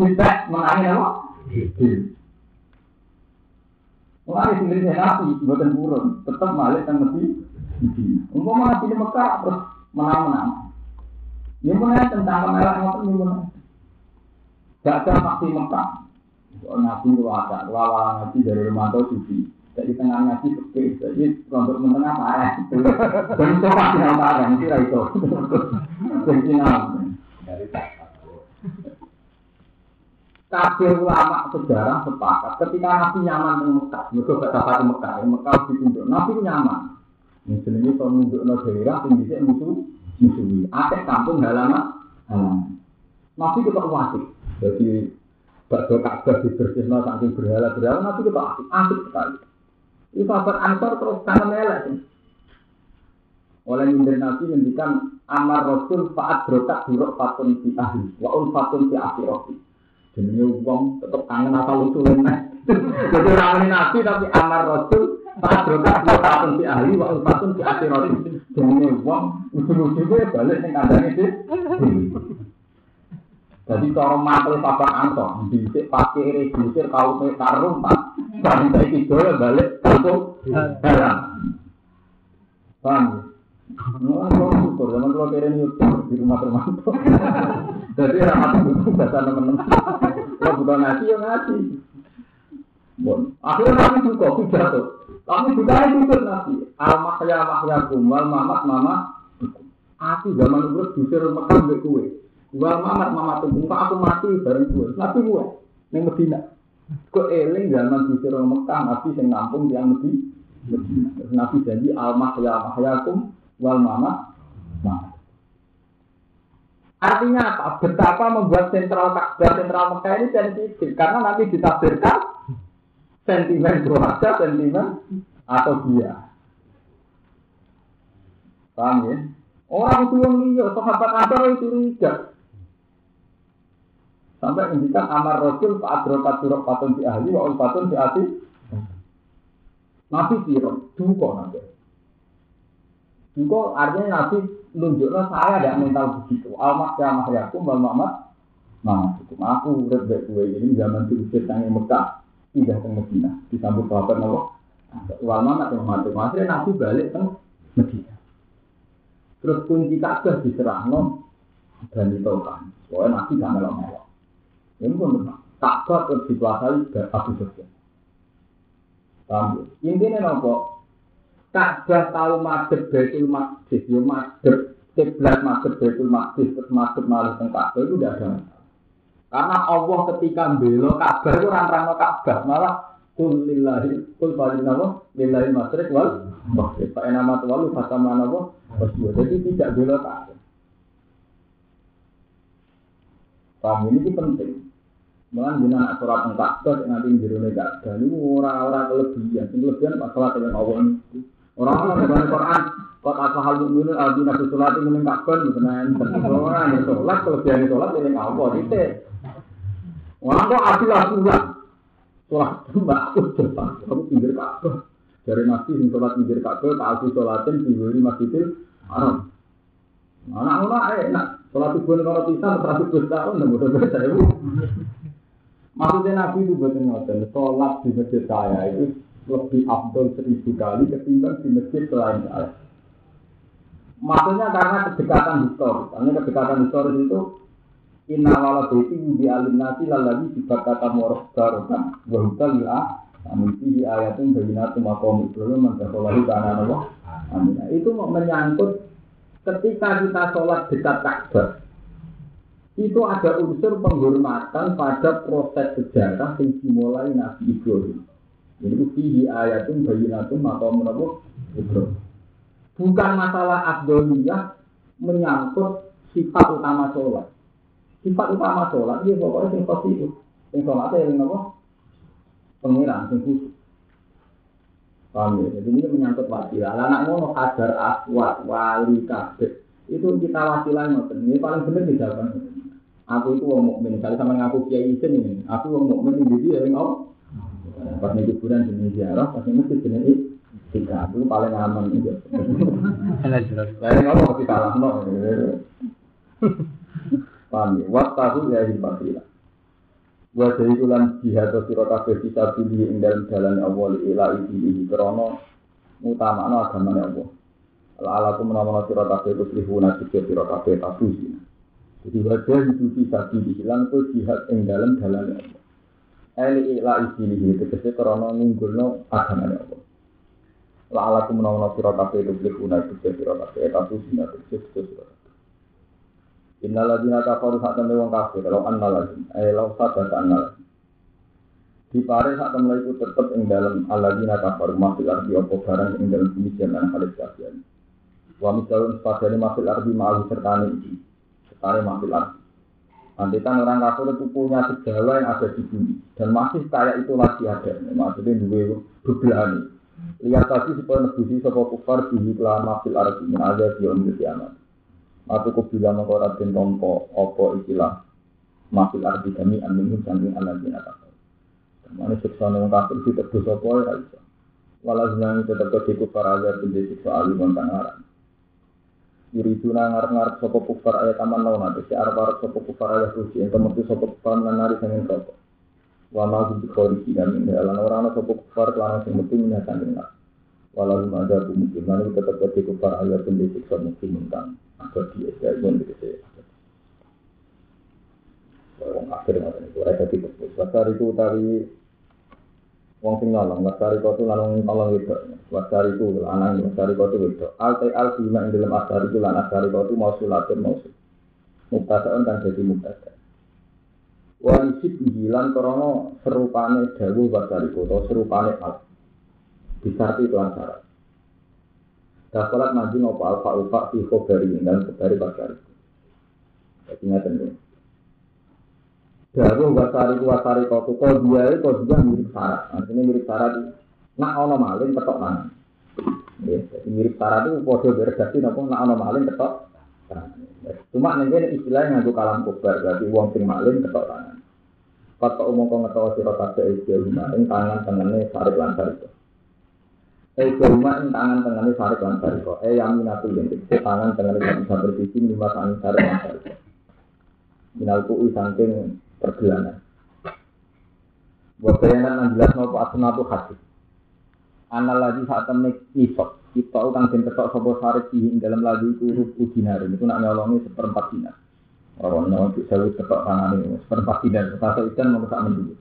Bisa menangin apa? Mulai sendiri Nabi, buatan burun, tetap balik ke Medina. Umpama Nabi di Mekah terus menang-menang. Ini mulai tentang kamera ngotot ini mulai. Gak ada faksi Mekah. Nabi itu ada, lawan Nabi dari Romanto Sufi. Jadi tengah ngaji sepi, jadi untuk menengah parah. Dan itu pasti parah, itu lah itu. Jadi Dari Kabeh ulama sejarah sepakat ketika Nabi nyaman di Mekah, mereka gak dapat di Mekah, Mekah ditunjuk, Nabi nyaman. Muslim itu menunjuk no daerah bisa musuh musuhi. Ada kampung halaman halaman. Nabi kita wasik. Jadi bakso Ka'bah dibersihkan saking berhala berhala Nabi kita asik asik sekali. Itu sahabat Ansor terus kangen elek sih. Oleh minder Nabi ngendikan amar Rasul faat brokat buruk fatun si ahli wa un fatun si akhirati. jenenge wong tetep kangen apa lucu lemah jadi orang nabi tapi amar rasul Jadi kalau mantel papa anto, bisa pakai regisir kau ke karung pak, sampai itu balik langsung heran. Nah, kalau syukur, zaman kalau nyukur di rumah termantau. Jadi ramat buku bahasa teman-teman. Kalau bukan ngaji ya ngaji. Bon, akhirnya nabi juga pidato. Tapi juga itu nabi. Al mahya mahya kumal mamat mama. Aku zaman itu dusir Mekah mbek kowe. Wal mamat mama tunggu aku mati bareng kowe. Nabi kowe ning Medina. Kok eling zaman dusir Mekah nabi sing nampung yang Medina. Nabi janji al mahya mahyakum wal mamat mamat. Artinya apa? Betapa membuat sentral Ka'bah sentral Mekah ini sensitif karena nanti ditafsirkan sentimen keluarga, sentimen atau dia. Paham ya? Orang tua liya, sahabat Ansar itu curiga. Sampai ngendikan amar Rasul Pak Adrokat Surok Patun si ahli, wa Patun si ati. Nabi siro, duko nanti. Duko artinya Nabi nunjuknya saya tidak mental begitu. Almak ya mahyakum wal mamat. Nah, itu aku udah baik gue ini zaman diusir tangi Mekah, pindah ke Medina, disambut sahabat Nabi. Wal mamat yang mati. Akhirnya Nabi balik ke Medina. Terus kunci Ka'bah diserahno dan ditolkan. Soalnya Nabi gak melok-melok. Ini pun benar. Ka'bah terus dikuasai Abu Sufyan. Paham ya? Intinya nopo? Ka'bah tahu madhep Baitul Maqdis, yo madhep kiblat madhep Baitul Maqdis terus madhep malah teng Ka'bah itu tidak ada. Karena Allah ketika belo Ka'bah itu orang-orang Ka'bah malah kul lillahi kul falin nama lillahi masrik wal maghrib. Fa enama tuwalu fatama nama waswa. Jadi tidak belo Ka'bah. Paham ini penting. Malah jenengan nak surat teng Ka'bah sing nanti njero Ka'bah niku ora-ora kelebihan. Kelebihan masalah dengan Allah niku. Orang-orang dalam Quran, kot asal mukminun aldi nabi sholat ini enten. Ora nek sholat kelebihan sholat ning Allah dite. Wah kok adil aturan. Sholat mbak aku cepat. Kamu pinggir Ka'bah. Dari nabi sing sholat pinggir Ka'bah, tak aku sholatin di Masjidil Haram. Anak-anak enak. Sholat subuh kalau pisah, seratus belas tahun, dan mudah-mudahan saya Maksudnya Nabi itu ngoten, sholat di masjid saya itu lebih abdul seribu kali ketimbang di masjid selain saya. Maksudnya karena kedekatan historis, karena kedekatan historis itu Inna wala baiti di alim nasi lalagi dibakata moroh barokan Wahutal ya Amin fihi ayatun bayinatu makom Ibrahim Mantakawahi kana Allah Amin Itu menyangkut ketika kita sholat dekat Ka'bah itu ada unsur penghormatan pada proses sejarah yang dimulai Nabi Ibrahim. Ini fihi ayatun bayinatun makom Nabi Ibrahim. Bukan masalah abdoliyah menyangkut sifat utama sholat. Sifat utama sholat, dia pokoknya yang positif. Yang sholatnya yang apa? Pengiran, yang khusus. Paham ya? Jadi ini menyangkut wasilah. Anak ngono kadar aswat, wali, kabeh. Itu kita wasilah ngoten. Ini paling benar di. Aku itu wong mukmin. Sama ngaku kiai isin ini, aku wong mukmin ini jadi yang Allah. Pas nih kuburan jenis ziarah, pas nih masjid jenis tiga. Itu paling aman itu. Lain Allah masih kalah no. Paham ya? Waktu ya hibatilah. Wa dari tulan jihad atau sirotake bisa pilih ing dalam jalan Allah ila ini krono utama agama Allah. Ala ala ku menawa sirotake itu lihu nasi sirotake tabu sih. Jadi wajah itu bisa pilih hilang itu jihad ing dalam jalan Allah. Eli ila ini itu kese krono ngunggulno agama Allah. La ala ku menawa sirotake itu lihu nasi sirotake tabu sih nasi sirotake. Innaladina kafaru sak temne wong kafir, law anna lahum, eh law sadaka anna lahum. Di pare sak temne iku tetep ing dalem aladina kafaru masih arti apa barang ing dalem bumi jaman khalis kasihan. Wa misalun sepadane masih arti ma'alu sertane iki. Sertane masih arti. Andikan orang kafir itu punya segala yang ada di bumi dan masih kayak itu lagi ada. Maksudnya dua bebelani. Lihat tadi supaya nebusi sapa kufar bihi kelawan mafil arti min ada di umil kiamat. Matu kubila mengkorat den tompo opo ikilah mafil arti kami amin samping anak bin atas. Mana siksa nang kafir ditebus apa ya iso. Walau tetap ke kufar agar bin siksa alim kang. Yuriduna ngarep-ngarep sapa kufar ayat taman lawan ate si arep arep sapa kufar ayat suci ing kemetu sapa kufar nanari sanging rokok. Wa ma bi kholiki dan dalan ora ana sapa kufar kelan sing metu minatan ing Walau ada mungkin mana tetap ke kufar ayat bin siksa mungkin agak dia ya yon dikese. Wong kafir ngoten iku dadi tebus. Wasar itu utawi wong sing nolong, wasar itu lanang tolong itu. Wasar itu lanang, wasar itu itu. Alte al bima ing dalam asar itu lan asar itu mau sulatun mau sul. Mubtada'un kan jadi mubtada. Wa isib hilang krono serupane dawuh wasar itu atau serupane al. Disarti itu syarat. Dafalat maju ngopo alfa ufa fi khobari dan khobari wasar itu. Jadi ngaten Daru wasari wasari kotu kau dia itu kau dia mirip syarat. Artinya mirip syarat nak ono maling ketok tangan. Ya, jadi mirip syarat itu kode berarti nopo nak ono maling ketok. Cuma nanti istilahnya ngadu kalam kubar berarti uang sing maling ketok tangan. Kata umum kau ngetok sirot kafe itu rumah ing tangan tangannya sarik lancar itu. Eh rumah ing tangan tangannya sarik lancar itu. Eh yang minatu yang tangan tangannya bisa berbising lima tangan sarik lancar itu. Minal kui saking pergelangan. Buat bayangan yang jelas mau asnatu hati. Anak lagi saat temen nisok. Kita utang den ketok sopo sarik di dalam lagi itu rupu dinar. Itu nak nyolongi seperempat dinar. Orang nyolong bisa ketok tangan ini seperempat dinar. Kata ikan mau kesak mendulu.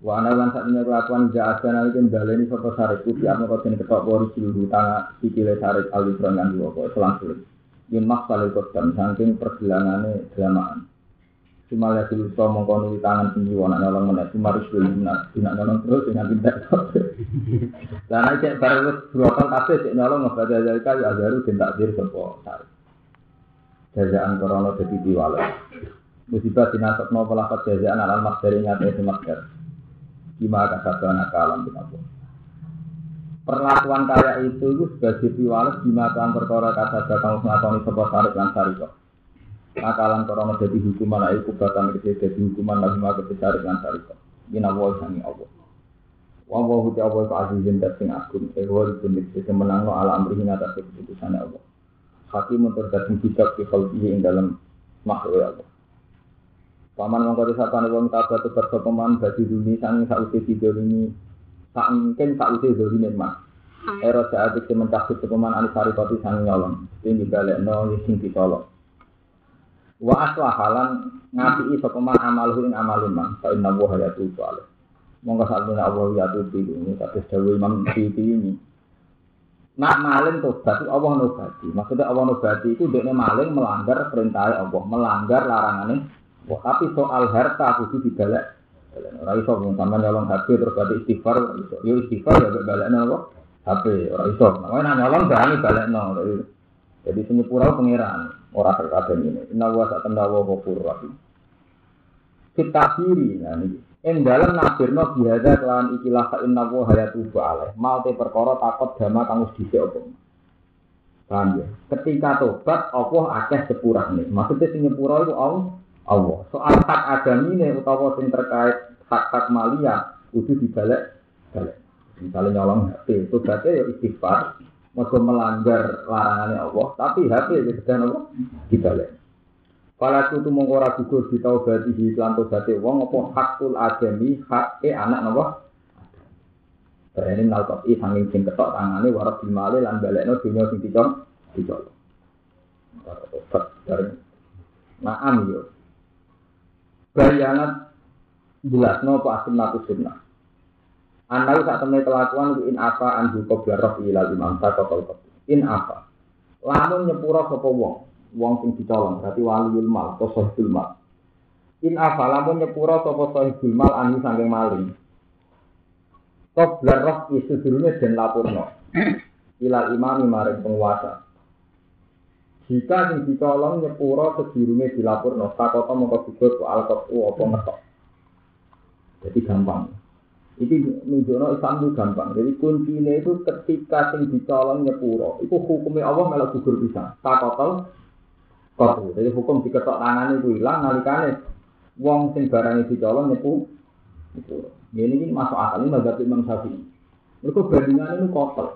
Wa ana lan sak menyang kelakuan ja ada nalika baleni sapa sarik putih apa kok den ketok pori seluruh tangan sikile sarik alifron lan dua kok selang-seling. Yen mak kali kodam saking pergelangane dramaan. Cuma lihat dulu so mengkono tangan tinggi wana nyolong mana cuma harus beli mana tidak nyolong terus dengan tidak dan aja baru dua kali kafe cek nyolong nggak ada dari kayu ada harus tidak diri sepo jajaan corona jadi diwale. Musibah dinasab mau pelakat jajaan alam mas dari ingat itu masker gimana kasabana kalam kita perlakuan kaya itu itu sebagai diwales gimana perkara kasabana kamu ngakoni sebuah tarik lan sariko Nakalan korona jadi hukuman ayo kubatan kecil jadi hukuman lagi maka besar dengan syarikat. Ina woi sangi Allah. Wa wa huti Allah ke azizin sing agung. Ewa itu bisa menang no ala amri hingga atas keputusan Allah. Hakim untuk datang kitab di khalqihi ing dalam makhluk Allah. Paman mongko disapane wong tabah tebar sopeman bagi dunia sangi sausi video ini sangken sausi dolini mah. Ero saat itu mencabut sopeman anisari koti sangi nyolong. Ini balik no sing ditolong. Wa aslahalan ngapi sapa man amaluhu ing amalun man fa inna wa hayatu salih. Monggo sakmene Allah ya tuti ini kados dawuh Imam Syafi'i ini. Nak maling tobat Allah nobati. Maksudnya Allah nobati itu dekne maling melanggar perintah Allah, melanggar larangane. Wah, tapi soal harta kudu dibalek. Ora iso wong sampean nyolong HP terus berarti istighfar iso. Yo istighfar ya balekno apa? HP ora iso. Nah, nyolong berani balekno. Jadi senyepura pengiran. Orang terkadang ini. Inna wa sa'atanda wa ghafur rahim. Kita kiri. Nah ini. In dalam nafirno bihada kelawan ikilah ka inna wa hayatu ba'aleh. Mau te perkara takut dama kangus disi apa. Paham ya? Ketika tobat, Allah akeh sepurah nih. Maksudnya sing nyepura itu Allah. Soal hak agami ini, utawa sing terkait hak-hak malia, itu dibalik. Balik. Misalnya nyolong itu berarti ya istighfar. Mereka melanggar larangannya Allah, tapi hati ya sedang Allah dibalik. Kalau itu tuh mengkora gugur di taubati di iklan taubati wong apa hakul hak e anak nopo. Ini nalkot i sanging sing ketok tangane waras dimale lan balekno dunya sing dicol dicol. Tobat dari Naam yo. Bayangan jelas nopo asim natu sunnah. Anda saat temen kelakuan in apa qabla rafi ilal imam takokol In apa? Lamun nyepura sapa wong, wong sing ditolong berarti waliul mal sahibul mal. In apa lamun nyepura sapa sahibul mal anhu saking maling. Qabla rafi sedurunge den lapurno. Ilal imam maring penguasa. Jika sing ditolong nyepura sedurunge dilapurno, takota mongko gugur ku alqatu apa ngetok. Jadi gampang. Iki nunjukno Islam itu gampang. Jadi kuncinya itu ketika sing dicolong nyepuro, itu hukumnya Allah malah gugur bisa. Tak kotor, kotor. Jadi hukum diketok tangan itu hilang, nalikane wong sing barang dicolong nyepu. Ini ini masuk akal ini mazhab Imam Syafi'i. Mereka bandingan itu kotor.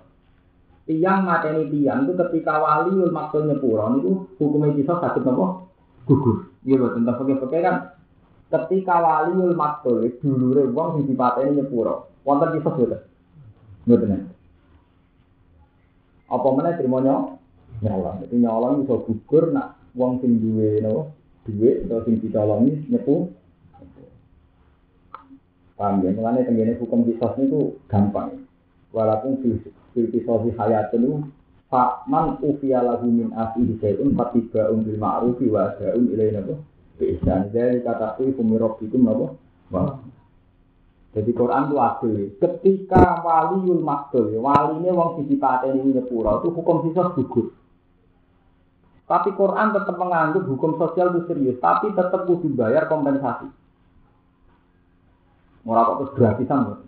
Tiang mateni tiang itu ketika wali maksud nyepuro itu hukumnya bisa sakit nopo gugur. Iya betul tentang pakai-pakai kan ketika waliul maktul dulure wong sing dipateni nyepuro wonten kisah boten? Mboten apa meneh trimo nyolong. Dadi nyolong iso gugur nak wong sing duwe no duwe atau sing dicolongi nyepu. Paham ya? Mulane tenggene hukum kisah itu gampang. Walaupun fil kisah hayat itu Pak man ufiya lahu min asihi syai'un fatiba'un bil ma'rufi wa ada'un ilaina Bisa dari kata itu kumirok itu apa? Wah. Jadi Quran itu adil. Ketika waliul maktul, wali ini wong sisi pateni nyepura itu hukum sisa gugur. Tapi Quran tetap menganggap hukum sosial itu serius, tapi tetap kudu bayar kompensasi. Ora kok gratisan.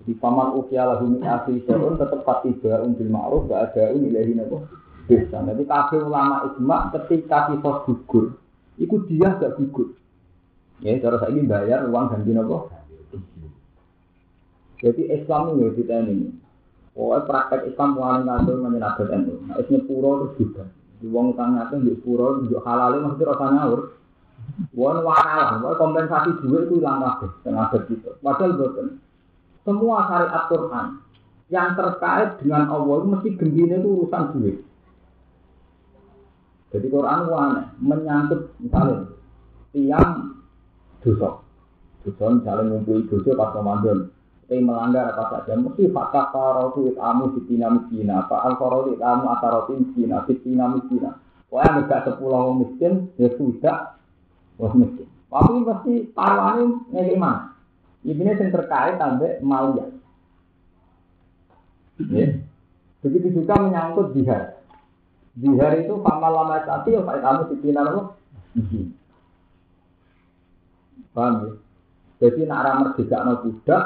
Jadi paman ukia lahu min asli syarun tetap patiba until ma'ruf gak ada ilahi nabo. Bisa. Jadi kafir ulama ijma ketika kisos gugur, Iku dia gak gugur. Ya, cara saya ini bayar uang ganti nopo. Jadi Islam ini kita ini. Oh, praktek Islam paling ngatur menjadi adat itu. Nah, isnya puro terus juga. Di uang utang ngatur di puro, di halal maksudnya rasa ngawur. Wakal, wong kompensasi duit itu hilang kabeh tengah adat itu. Padahal betul. Semua syariat Quran yang terkait dengan Allah itu mesti gembira itu urusan duit. Jadi Quran itu aneh, menyangkut misalnya tiang dosa. Dosa misalnya ngumpuli dosa pas Ramadan. Tapi melanggar apa saja, mesti fakta farotu itamu sitina miskina, fa al farotu itamu asaroti miskina, sitina miskina. Pokoknya negak sepuluh miskin, ya sudah, wah miskin. Tapi pasti taruhannya ngekik mana? Ini yang terkait sampai malia. Ya. Begitu juga menyangkut jihad. Zihar itu pamal lama sapi ya kayak kamu dipina apa? Paham ya? Jadi nak arah merdeka no budak,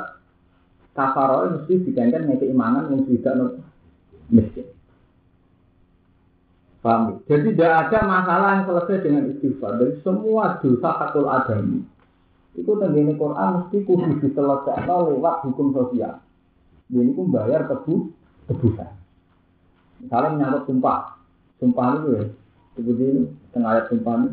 kafaro mesti digangkan ngeke imanan yang tidak no miskin. Paham ya? Jadi tidak ada masalah yang selesai dengan istighfar. Dari semua dosa fakul adami. Itu tenggine Quran mesti kudu diselesaikan lewat hukum sosial. Jadi pun bayar tebu tebusan. Misalnya menyangkut sumpah, sumpah itu ya seperti ini tengah ayat sumpah ini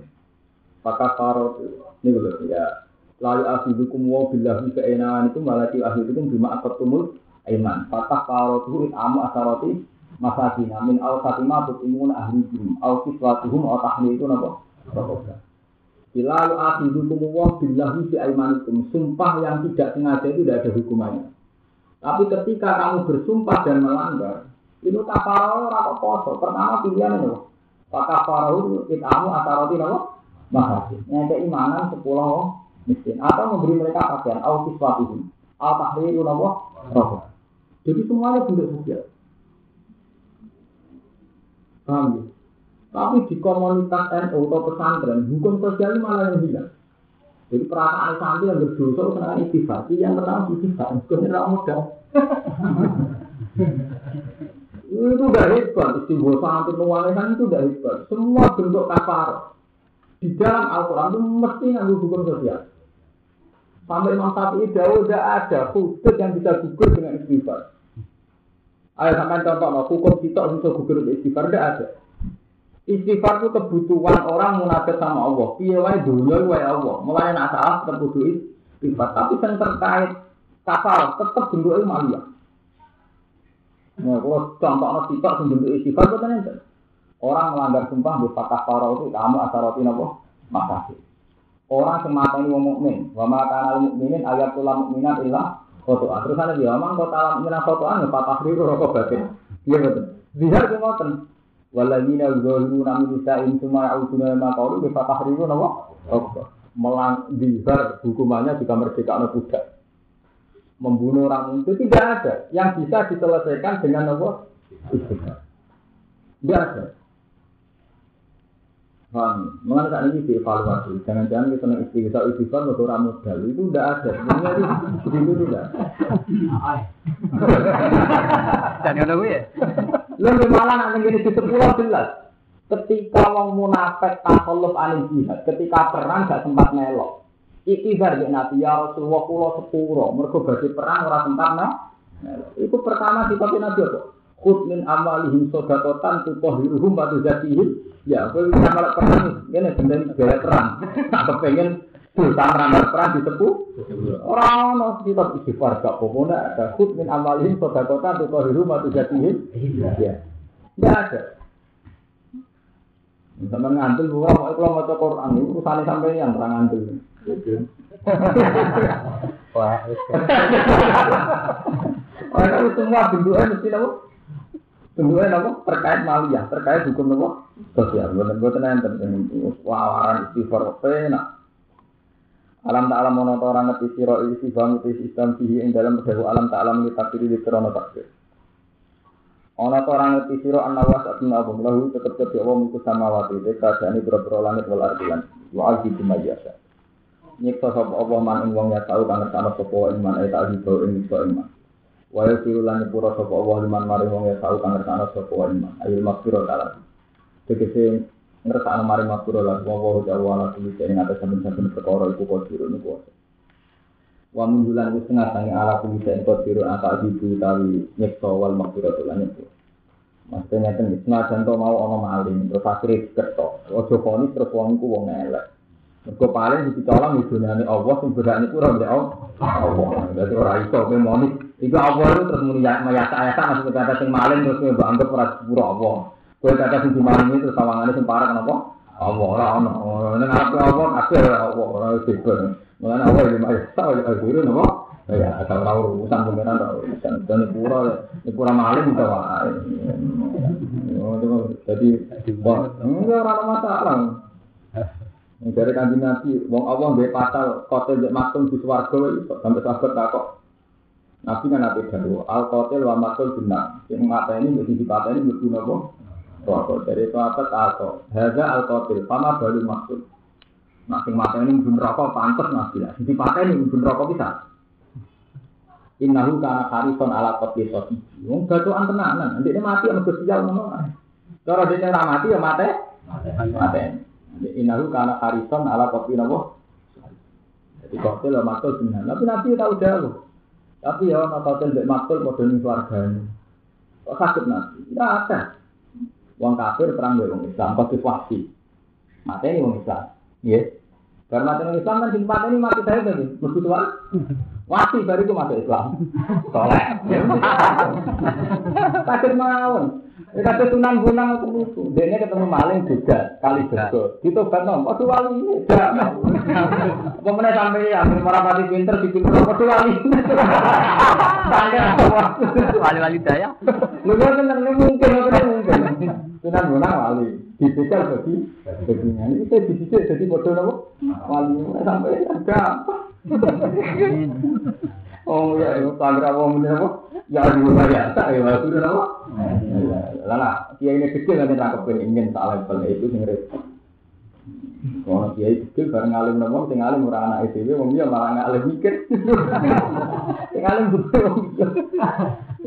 maka farot ini betul ya. Lalu akhidukum wa billahi keenaan itu malaki akhidukum bima tumul iman. Fatah farot itu amu asaroti masakina min al fatimah tutimun ahli jim al kiswatuhum al tahli itu napa? Lalu akhidukum wa billahi itu sumpah yang tidak sengaja itu tidak ada hukumannya. Tapi ketika kamu bersumpah dan melanggar itu kafarau ora poso. Pertama pilihan itu. Pak kafarau itamu ataroti nopo? Mahasi. Nyampe imanan sepuluh miskin. Atau memberi mereka pakaian. Au kiswatihim. Au tahriru nopo? Roh. Jadi semuanya bentuk sosial. Paham ya? Tapi di komunitas NU atau pesantren, hukum sosial malah yang hilang. Jadi perasaan santri yang berdosa senang istighfar, yang pertama istighfar, itu modal. Itu udah hebat, istighfar sampai pengualisan itu udah hebat. Semua bentuk kafar di dalam Al-Quran itu mesti nganggu hukum sosial. Sampai Imam Syafi'i jauh udah ada khusus yang bisa gugur dengan istighfar. Ayo sampai contoh, no, hukum kita bisa gugur dengan istighfar, tidak ada. Istighfar itu kebutuhan orang munafik sama Allah. Iya wae dunia wae Allah. Mulai nak salah tetap istighfar. Tapi yang terkait kafar tetap bentuknya malia. Nah, kalau contoh no sifat bentuk istighfar itu kan Orang melanggar sumpah di patah parau itu kamu asaroti nopo makasih. Orang semata ini mukmin, wa maka mukminin ayat tulah mukminat ilah foto. Terus ada dia omong kota mukminat fotoan ya patah ribu rokok batin. Iya betul. Lihat ke ngoten. Waladina zalimu nami nisa'in suma ya'uduna ma qawlu di patah ribu nopo. Melang dihar hukumannya juga merdeka anak budak membunuh orang itu tidak ada yang bisa diselesaikan dengan apa? Tidak ada. Paham? Mengenai saat ini dievaluasi. Jangan-jangan kita senang istighfar, istighfar untuk orang modal. Itu udah ada. Sebenarnya itu itu udah. Dan ngono kuwi ya. Lalu malah nanti gini di sepuluh jelas. Ketika wong munafik takalluf anil jihad, ketika perang gak sempat melok. Ikhtibar ya Nabi ya Rasulullah kula sepuro, mergo badhe perang ora sempat melok. Itu pertama sifatnya Nabi apa? Khud min amalihim sodakotan tutahhiruhum wa tuzakihim. Ya, kowe bisa malah perang ngene gendeng gaya perang. Tak kepengen dosa ramal perang ditepu. Ora ono kita istighfar gak apa ada khud min amalihim sodakotan tutahhiruhum wa tuzakihim. Ya. Enggak ada. Sama ngantul bukan mau kalau mau Quran itu urusan sampai yang perang ngantul. Wah, Orang itu semua bentuknya mesti apa? Bentuknya apa? Terkait maliyah, terkait hukum apa? Sosial. Wawaran istighfar pena. Alam tak alam mono orang ngerti siro isi bang sihi ing dalam alam tak alam kita di krono takdir. Ono to orang ngerti lahu tetep tetep deka jani bro langit wal ardilan wa alhi bima biasa. Nyiksa sapa Allah man ing wong ya tau kang ngersano sapa iman ay tak hibo ing nyiksa iman. Wa yusiru lan nyepura sapa Allah liman maring wong ya tau kang ngersano sapa iman. Ayul makfiro taala. Tegese ngersano maring makfiro lan wong wa jawa ala kuwi ing atas saben-saben perkara iku kodiro niku kuwasa. Wa mundulan wis tengah sange ala kuwi ing kodiro ata dibu tawi nyiksa wal makfiro lan nyepura. Maksudnya ngeten senajan to mau ana maling, terus akhire diketok. Aja koni terus wong wong elek. Mergo paling ditolong di dunyane Allah sing niku ora mbek Allah. Dadi ora iso kowe moni. Iku Allah itu terus muni ya mayasa-yasa maksud kata maling terus kowe mbok anggap ora sepuro Allah. Kowe kata dimalingi terus sawangane sing parah kenapa? Allah ora ono. Ning aku Allah kabeh ora Allah ora sibuk. Mulane Allah iki mayasa ya guru napa? Ya, asal ora urusan pengiran ora urusan. Dan pura, pura maling bisa wae. Oh, itu jadi enggak ora masalah. Dari kanjeng Nabi, wong Allah mbek pasal kotel mbek maksum di swarga itu sampai sahabat takok. Nabi kan nabi dulu, al kotel wa maksum benar. Yang mata ini mesti dipatah ini mesti nopo. Swarga dari apa takok. Haza al kotel, sama baru maksud. Nah, sing mata ini mungkin rokok pantas nabi lah. Dipatah ini mungkin rokok bisa. Innahu kana harison ala kopi sosi. Wong batuan tenanan, nanti dia mati sama sosial ngono. Cara dia mati ya mati. Mati. Innahu kana harison ala kopi nopo. Jadi kotel lah makul benar. Tapi nabi tahu jauh. Tapi ya nak kotel mbek makul padha ning swargane. Kok sakit nabi? Tidak ada. Wong kafir perang mbek wong Islam pasti wasi. Mati ini wong Islam. Iya. Karena mati wong Islam kan sing ini mati saya tadi. Mesti tua. Wasi baru itu masuk Islam. Soleh. Sakit mawon. Ya kata sunan gunang itu lucu. Dia ketemu maling juga kali juga. Gitu kan nom. Waduh wali ini. Mana sampai ya? Para pati pinter di pinter. Waduh wali. Apa? Wali-wali daya. Lu kan mungkin. mungkin. Sunan gunang wali. Dibekal bagi baginya. Ini saya dibisik jadi bodoh nopo. Wali sampai apa? Oh ya, itu tangga apa mungkin apa? Ya aduh ya, tak ya, sudah apa? Lala, kiai ini kecil kan nangkep ingin tak level itu sing repot. Kalau kiai kecil bareng alim nopo, sing alim ora anak itu, wong dia malah ngalim mikir. Sing alim butuh wong dia.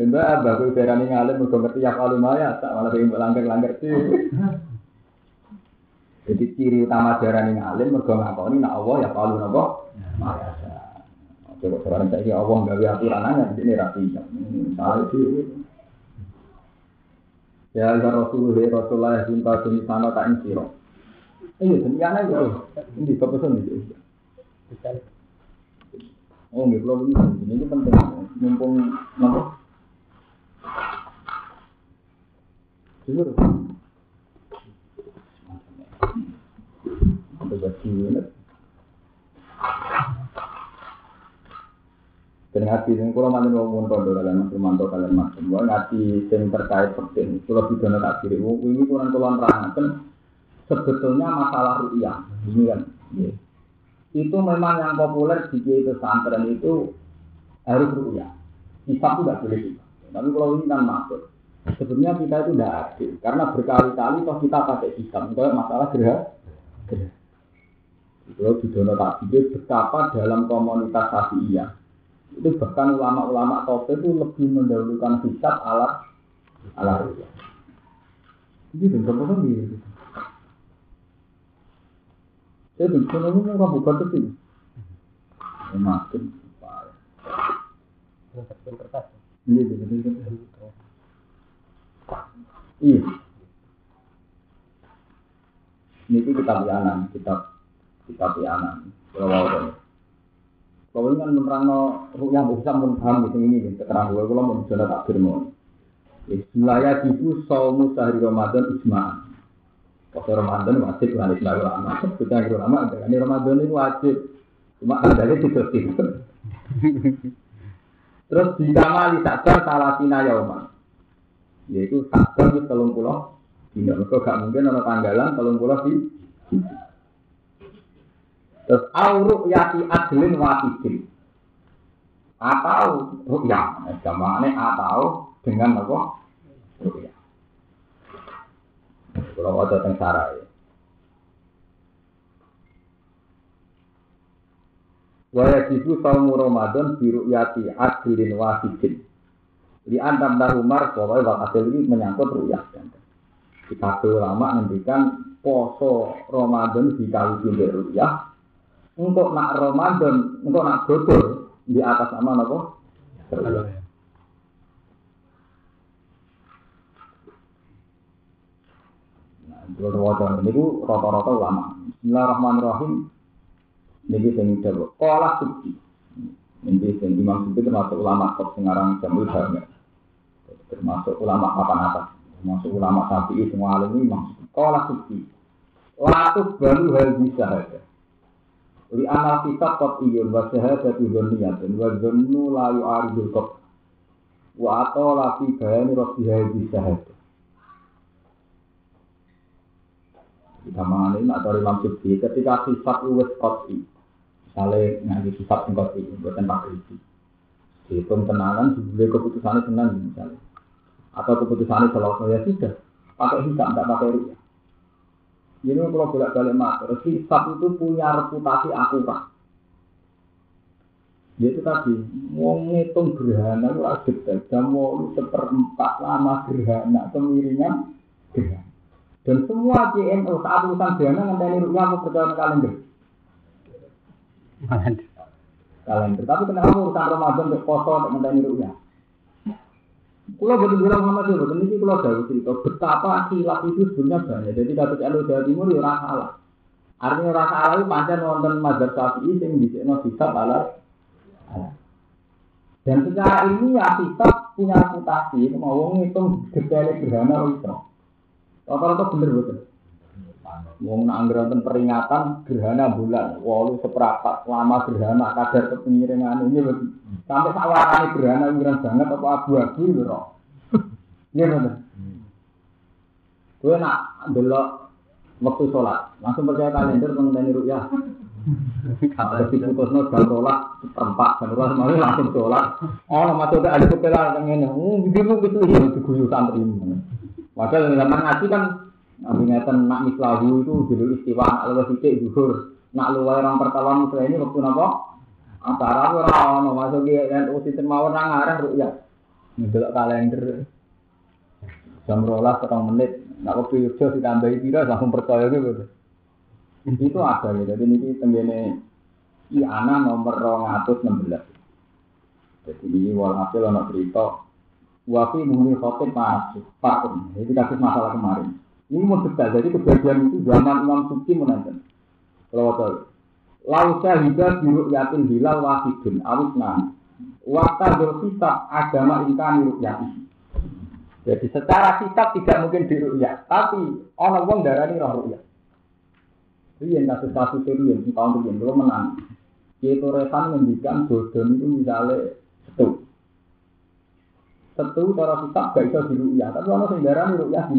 Mbak kuwi berani ngalim mergo ngerti ya kalau maya, tak malah pengen langgar-langgar sih. Jadi ciri utama darani ngalim mergo ngakoni nak Allah ya kalau nopo. Maya. Coba sekarang saya Allah nggak aturan aja di sini rapi. Salah itu. Ya Allah Rasulullah Rasulullah cinta sini sana tak insiro. Iya, demikian aja. Ini kepesan di sini. Oh, nggak perlu ini. Ini penting. Mumpung nopo. Jujur. Coba sih. Dan ngaji yang kurang mana mau ngontor dalam mantu kalian masuk. Gua ngaji yang terkait penting. Kalau bisa tak kiri, ini kurang kurang kan sebetulnya masalah rupiah. Ini kan, ya. itu memang yang populer di itu pesantren itu harus rupiah. Hisap itu tidak boleh kita. Tapi kalau ini kan masuk. Sebenarnya kita itu tidak adil karena berkali-kali toh kita pakai sistem kayak masalah gerah. gerah. Kalau di dono tadi betapa dalam komunitas Syafi'iyah itu bahkan ulama-ulama top itu lebih mendahulukan hisab ala ala ruya. Ini benar benar gitu. Saya sana ini nggak buka tuh sih. Makin. Iya, iya, iya, iya. Iya. Ini kitab yanan, kitab kitab yanan. Kalau mau kalau ini kan menerangno yang bisa pun paham gitu ini gitu. Keterangan gue kalau mau bicara tak firman. Bismillah itu saumu sehari Ramadan isma. Kalau Ramadan wajib lah Islam ulama. Kita ulama, ini Ramadan ini wajib. Cuma ada itu gitu. Terus di kamali saja salah sina yauma. Yaitu sabar di telung pulau. Tidak, gak mungkin ada tanggalan telung pulau di Terus auruk yati adlin wahidin. Atau rukyah. Jamannya atau dengan apa? Rukyah. Kalau ada yang sarai. Waya jibu saumu Ramadan biru yati adlin wahidin. Di antam Umar, pokoknya wakil ini menyangkut rukyah. Kita ulama ngendikan poso Ramadan dikali jumlah rukyah untuk nak Ramadan, untuk nak bodol di atas nama apa? Nah, itu wajah ini rata-rata ulama. Bismillahirrahmanirrahim. Ini sing jawab. Kala suci. Ini sing Imam Suci termasuk ulama top sengarang jamul banget. Termasuk ulama papan atas. Termasuk ulama sapi semua alim ini Imam. Kala suci. Latuk baru hal bisa ada. Li amal kita kot iyun wa syahadatu dzanniyatun wa dzannu la yu'aridul qat. Wa atola fi bayani rabbiha bi syahadah. Kita mengalami nak dari Imam Subki ketika sifat uwes koti, misalnya ngaji sifat yang koti, buatan pak kriti, dihitung tenanan, dibeli keputusannya senang misalnya, atau keputusannya selalu ya sudah, pakai hisap, tidak pakai rupiah. Ini kalau bolak balik matur, hisab itu punya reputasi akurat. Yaitu tadi, mau ngitung gerhana itu detail, jam mau seperempat lama gerhana, kemiringan gerhana. Dan semua JNO saat urusan gerhana ngenteni rupiah aku percaya kalender. Kalender. Tapi kenapa urusan Ramadan untuk poso untuk ngenteni rupiah? Kalau betul bilang Muhammad itu, betul ini kalau jauh cerita betapa khilaf itu sebenarnya banyak. Jadi kata Jalur Jawa Timur ya rasa salah. Artinya rasa salah itu pancen wonten mazhab Syafi'i sing bisa hisab ala dan secara ini ya hisab punya reputasi, mau ngitung detailnya gerhana itu. Rata-rata bener betul. Wong nak peringatan gerhana bulan, walu seperempat lama gerhana kadar kepingiran ini sampai sawarane gerhana anggaran banget apa abu-abu lho. Iya bener. Gue nak delok waktu sholat, langsung percaya kalender mengenai rukyah. Kalau diputusno jam rolas seperempat, jam rolas malah langsung sholat. Oh, masuk ada kepelan yang ini, oh, gitu gitu ya, diguyu santri. Padahal zaman ngaji kan Nabi ngeten nak mislahu itu dulu istiwa luwes sithik. Nak luwes orang pertama mislah ini waktu napa? Antara ora ono masuk ki NU sinten mawon nang arah rukyah. Ndelok kalender. Jam rolas setengah menit. Nak waktu Yogyo ditambahi pira langsung percaya gitu. Itu ada ya. Jadi ini tenggene i ana nomor 216. Jadi ini walhasil ono cerita Wafi muni khotib masuk Pak, ini kasus masalah kemarin. Ini mau detail, jadi kejadian itu zaman Imam Suci menonton. Kalau tahu, lau syahidah biru yatin hilal wahidun awis nan. Wakta berkitab agama ingkani rukyati. Jadi secara kitab tidak mungkin dirukyat, tapi orang wong darani roh rukyat. Rian kasus kasus Rian di tahun Rian belum menang. Yaitu Rehan mendikan bodoh itu misalnya setu. Setu cara kitab gak bisa dirukyat, tapi orang sing darani rukyat di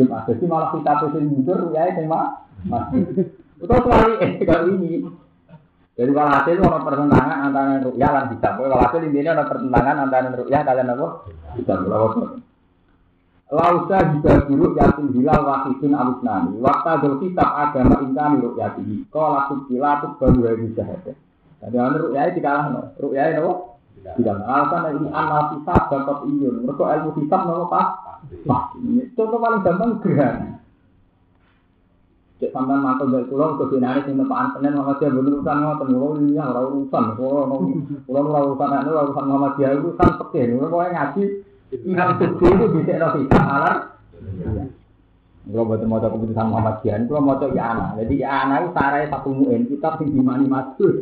Jumat. Jadi malah kita sing mundur ya itu masih. Itu sekali eh kali ini. Jadi walhasil ada pertentangan antara rukyah dan hisab. Walhasil intinya ada pertentangan antara rukyah kalian apa? Hisab. Lausa juga buruk yatim hilal wahidun awisnani. Waktu dol kitab agama ingkani rukyatihi. Kala tukila tuk baru hari syahadat. Jadi ana rukyai dikalahno. Rukyai napa? Dikalahno. Alasan ini amal kitab bakot iyun. Mereka ilmu kitab napa pas? Contoh paling gampang gerhana. Cek sampean mantu dari pulau ke sini sing tepaan Senin Muhammadiyah bener urusan ngoten kula ini ora urusan kula kula ora urusan nek ora urusan Muhammadiyah itu kan pekeh kula ngaji Imam Suci itu bisa no kita. Kalau buat mau keputusan Muhammadiyah, kalau mau ya anak. Jadi ya anak itu sarai satu muin, kita sing dimani masuk.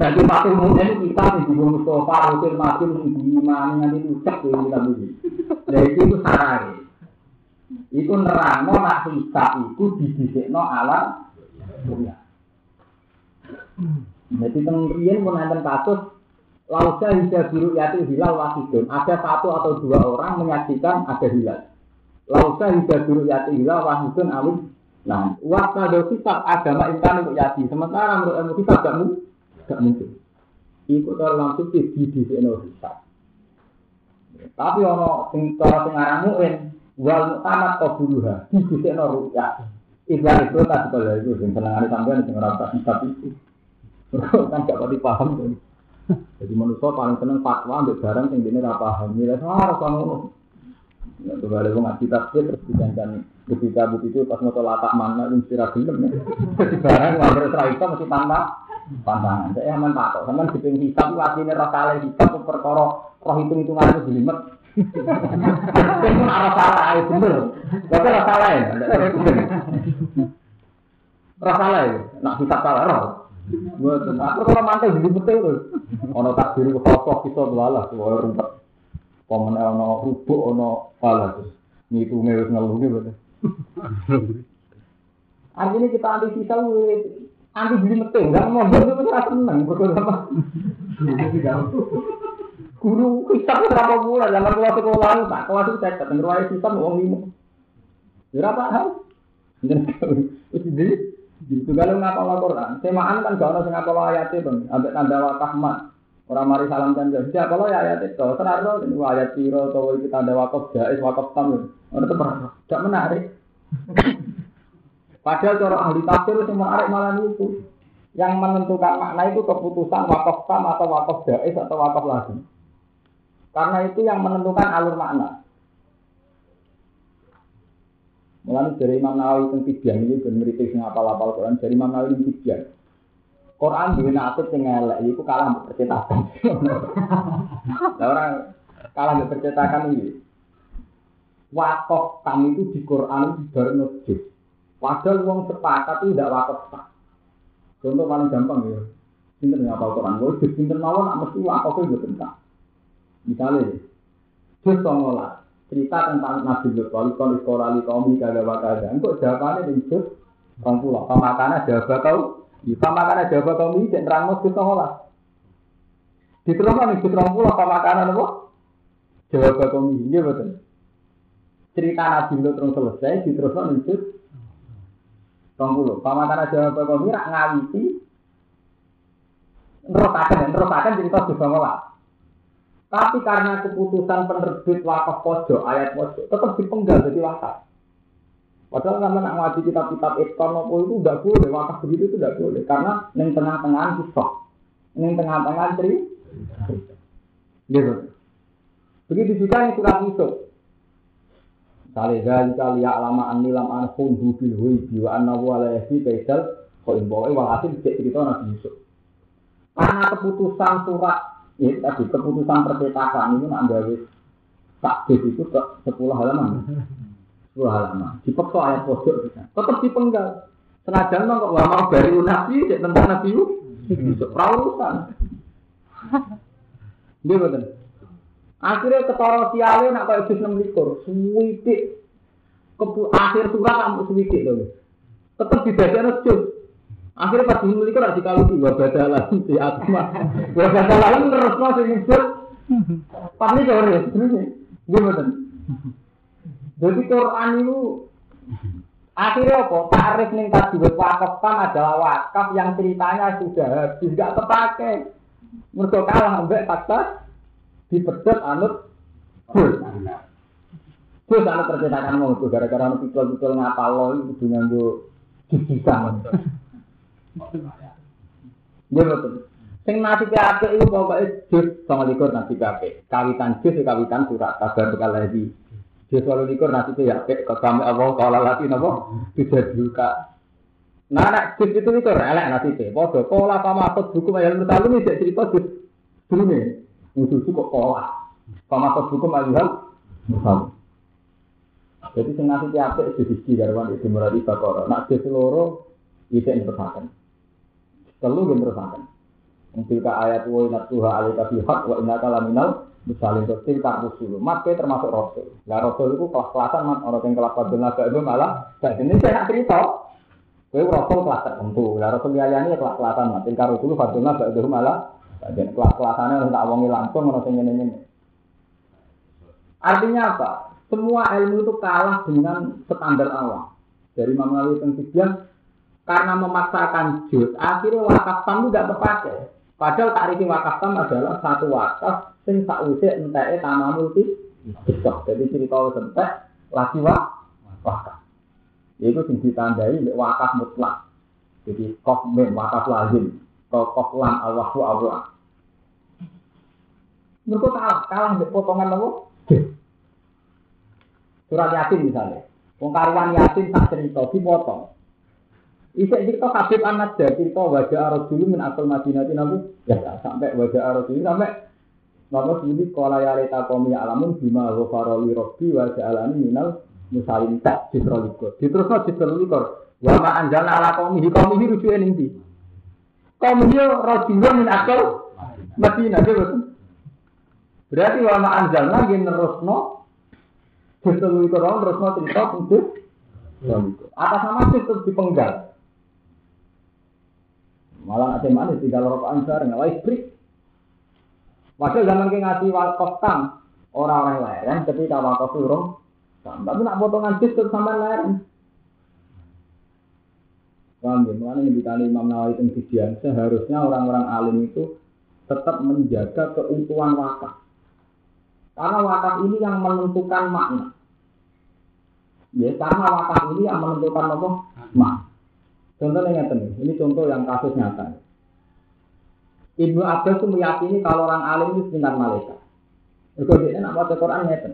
Jadi satu muin kita sing di Mustafa, Rasul Masuk, sing dimani nanti ucap ya kita begini. Jadi itu sarai. Itu nerangno nak hisab itu didisikno alam dunia. Jadi tengrian pun ada kasus Lausa hija biru yati hilal wasidun. Ada satu atau dua orang menyaksikan ada hilal. Lausa hija biru yati hilal wasidun alim. Nah, waktu ada kitab agama intan untuk yati. Sementara menurut ilmu kitab gak mungkin. Gak mungkin. Ikut dalam suci di di sini hisab. Tapi ono sing cara sing aran muin wal mutamat qabuluha di di sini rukyat. Ibarat itu tadi kalau itu sing senengane sampean sing ora tak hisab itu. Kan gak pati paham. Jadi manusia paling seneng fatwa ambil barang yang ini apa paham. Nilai harus ngono. Ya tuh ada ngaji tafsir terus dijanjikan ketika buku itu pas mau latak mana itu mesti film ya. Barang serai itu mesti tanpa pantangan. Saya aman tak kok. Sampai diping hisab itu aslinya roh kalian hisab perkara roh hitung hitungan itu jelimet. Itu arah salah itu bener. Tapi roh salah ya. Roh salah ya. Nak hisab salah roh. Mboten. Aku kalau mantel betul lho. Ono takdir khosok kita dolalah wae rumpet. Komen ono rubuk pala terus. Ngitunge wis ngeluh ki betul. Artinya kita anti sisa anti beli metu, enggak mau itu kita seneng berkata apa? Guru kita berapa bulan zaman kelas sekolah tak kelas itu saya ketemu ruang sisa uang lima. Berapa hal? Jadi Gitu kalau ngapal Quran, semaan kan gak sing ngapal ayat itu, ambek tanda wakaf mat. Orang mari salam dan jadi kalau ya ayat itu, terus ini ayat tiro atau itu tanda wakaf jais wakaf tamu, orang itu tidak menarik. Padahal cara ahli tafsir itu menarik malah itu. Yang menentukan makna itu keputusan wakaf tam atau wakaf jais atau wakaf lagi. Karena itu yang menentukan alur makna. Mulai dari Imam Nawawi tentang Tibyan ini ben mriki sing apal-apal Quran dari Imam Nawawi tentang. Quran duwe nasib sing elek iku kalah mbek percetakan. Lah orang kalah mbek percetakan ini. Wakaf kami itu di Quran dibarno juz. Padahal wong sepakat itu tidak wakaf tak. Contoh paling gampang ya. Pinter ngapal Quran, gue juz pinter mawon nak mesti wakafnya gue tentang. Misalnya, songolah cerita tentang Nabi Lut kalau kalau sekolah di kaum kada wakada kok jawabannya di orang pulau pemakannya jawab kau di pemakannya jawab kau ini dan terang ngolah di terus kan di orang pulau pemakanan apa? Jawab kau ini iya betul. Cerita Nabi Lut terus selesai di terus kan di juz orang pulau pemakanan jawab kau ini rak ngawiti. Terus akan terus akan cerita juz ngolah tapi karena keputusan penerbit wakaf pojok, ayat pojok, tetap dipenggal jadi wakaf. Padahal sama nak ngaji kitab-kitab ikon itu tidak boleh, wakaf begitu itu tidak boleh. Karena yang tengah-tengah kisah, yang tengah-tengah cerita. Gitu. Begitu juga yang surat Yusuf. Kali kali kali lama anilam anhum hubil hui biwa anawu alayhi kaisal kau imbawa walhasil cerita Nabi Yusuf. Karena keputusan surat ini tadi keputusan percetakan ini nak gawe takdir itu ke sepuluh halaman. Sepuluh halaman. Dipeksa ayat pojok kita. Tetap dipenggal. Senajan kok nggak mau dari nabi, cek tentang nabi itu. Perawusan. Dia betul. Akhirnya ketara siale nak kayak jus enam likur, suwitik. Kepu akhir surat kamu suwitik loh. Tetap dibaca jus. Akhirnya pas dulu itu nanti kalau dua badalah di atma, badalah terus masih muncul. Pas ini sore, gimana? Jadi Quran itu akhirnya apa? Tarif nih tadi wakaf kan adalah wakaf yang ceritanya sudah nggak terpakai. Mereka kalah ambek fakta dipedot anut Terus ana percetakan mau gara-gara ana pikul-pikul ngapal lo itu kudu nganggo jujusan. Nggih betul. Sing nasibe apik iku pokoke jus 29 nasibe apik. Kawitan jus kawitan surat kabar bekal lagi. Jus 28 nasibe ya apik kok kami Allah kala lati napa tidak juga. Nah, nek jus itu itu elek nasibe. Padha pola pamakut hukum ayat mutalim iki cerita jus durunge. Musuh kok pola. Pamakut hukum ayat mutalim. Jadi sing nasibe apik siji garwan itu muradi bakara. Nek jus loro isek netepaken. Telu nggih netepaken. Tilka ayat wa inna tuha alika bihaq wa inna kalaminal misalin terus tilka rusul. Mate termasuk rasul. Lah rasul itu kelas-kelasan man orang yang kelas padha naga itu malah gak ini saya cerita. Kowe rasul kelas tertentu. Lah rasul liyane ya kelas-kelasan man. Tilka rusul padha naga itu malah jadi kelas-kelasane orang tak wongi langsung orang sing ngene-ngene. Artinya apa? Semua ilmu itu kalah dengan standar Allah. Dari Imam tentang karena memaksakan juz, akhirnya wakaf tam tidak terpakai. Padahal tarif wakaf tam adalah satu wakaf sing sakwise enteke tanah multi besok. Jadi cerita entek lagi wak wakaf. Itu sing ditandai mbek wakaf mutlak. Jadi kof mem wakaf lazim, kof Allahu Allah. Mereka kalah, kalah mbek potongan apa? Surat Yasin misalnya. Wong karuan Yasin tak cerita dipotong. Isa cerita Habib Anas ya cerita wajah arus dulu min asal Madinah nabi ya sampai wajah arus dulu sampai Maka dulu kala ya leta komi alamun bima ghafaroli robbi wajah alami minal musalim tak jisrolikor. Diterusno jisrolikor. Wa ma anjalna ala komi komi hi rujuke ning ndi? Komi hi rajulun min asal Madinah betul. Berarti wa ma anjalna nggih nerusno jisrolikor nerusno cerita untuk Atas nama terus dipenggal. Malah ada mana tinggal rokok ansar nggak listrik. Padahal zaman kita ngasih wakaf tam orang-orang lain ketika wakaf turun, tapi nak potongan bis terus sampai lain. Paham ya? Mengenai ngendikani Imam Nawawi Tengsidian, seharusnya orang-orang alim itu tetap menjaga keutuhan wakaf. Karena wakaf ini yang menentukan makna. Ya, karena wakaf ini yang menentukan apa? Makna. Contohnya ngeten, ini contoh yang kasus nyata. Ibnu Abbas itu meyakini kalau orang alim itu sekitar malaikat. Mereka dia nak baca Quran ngeten.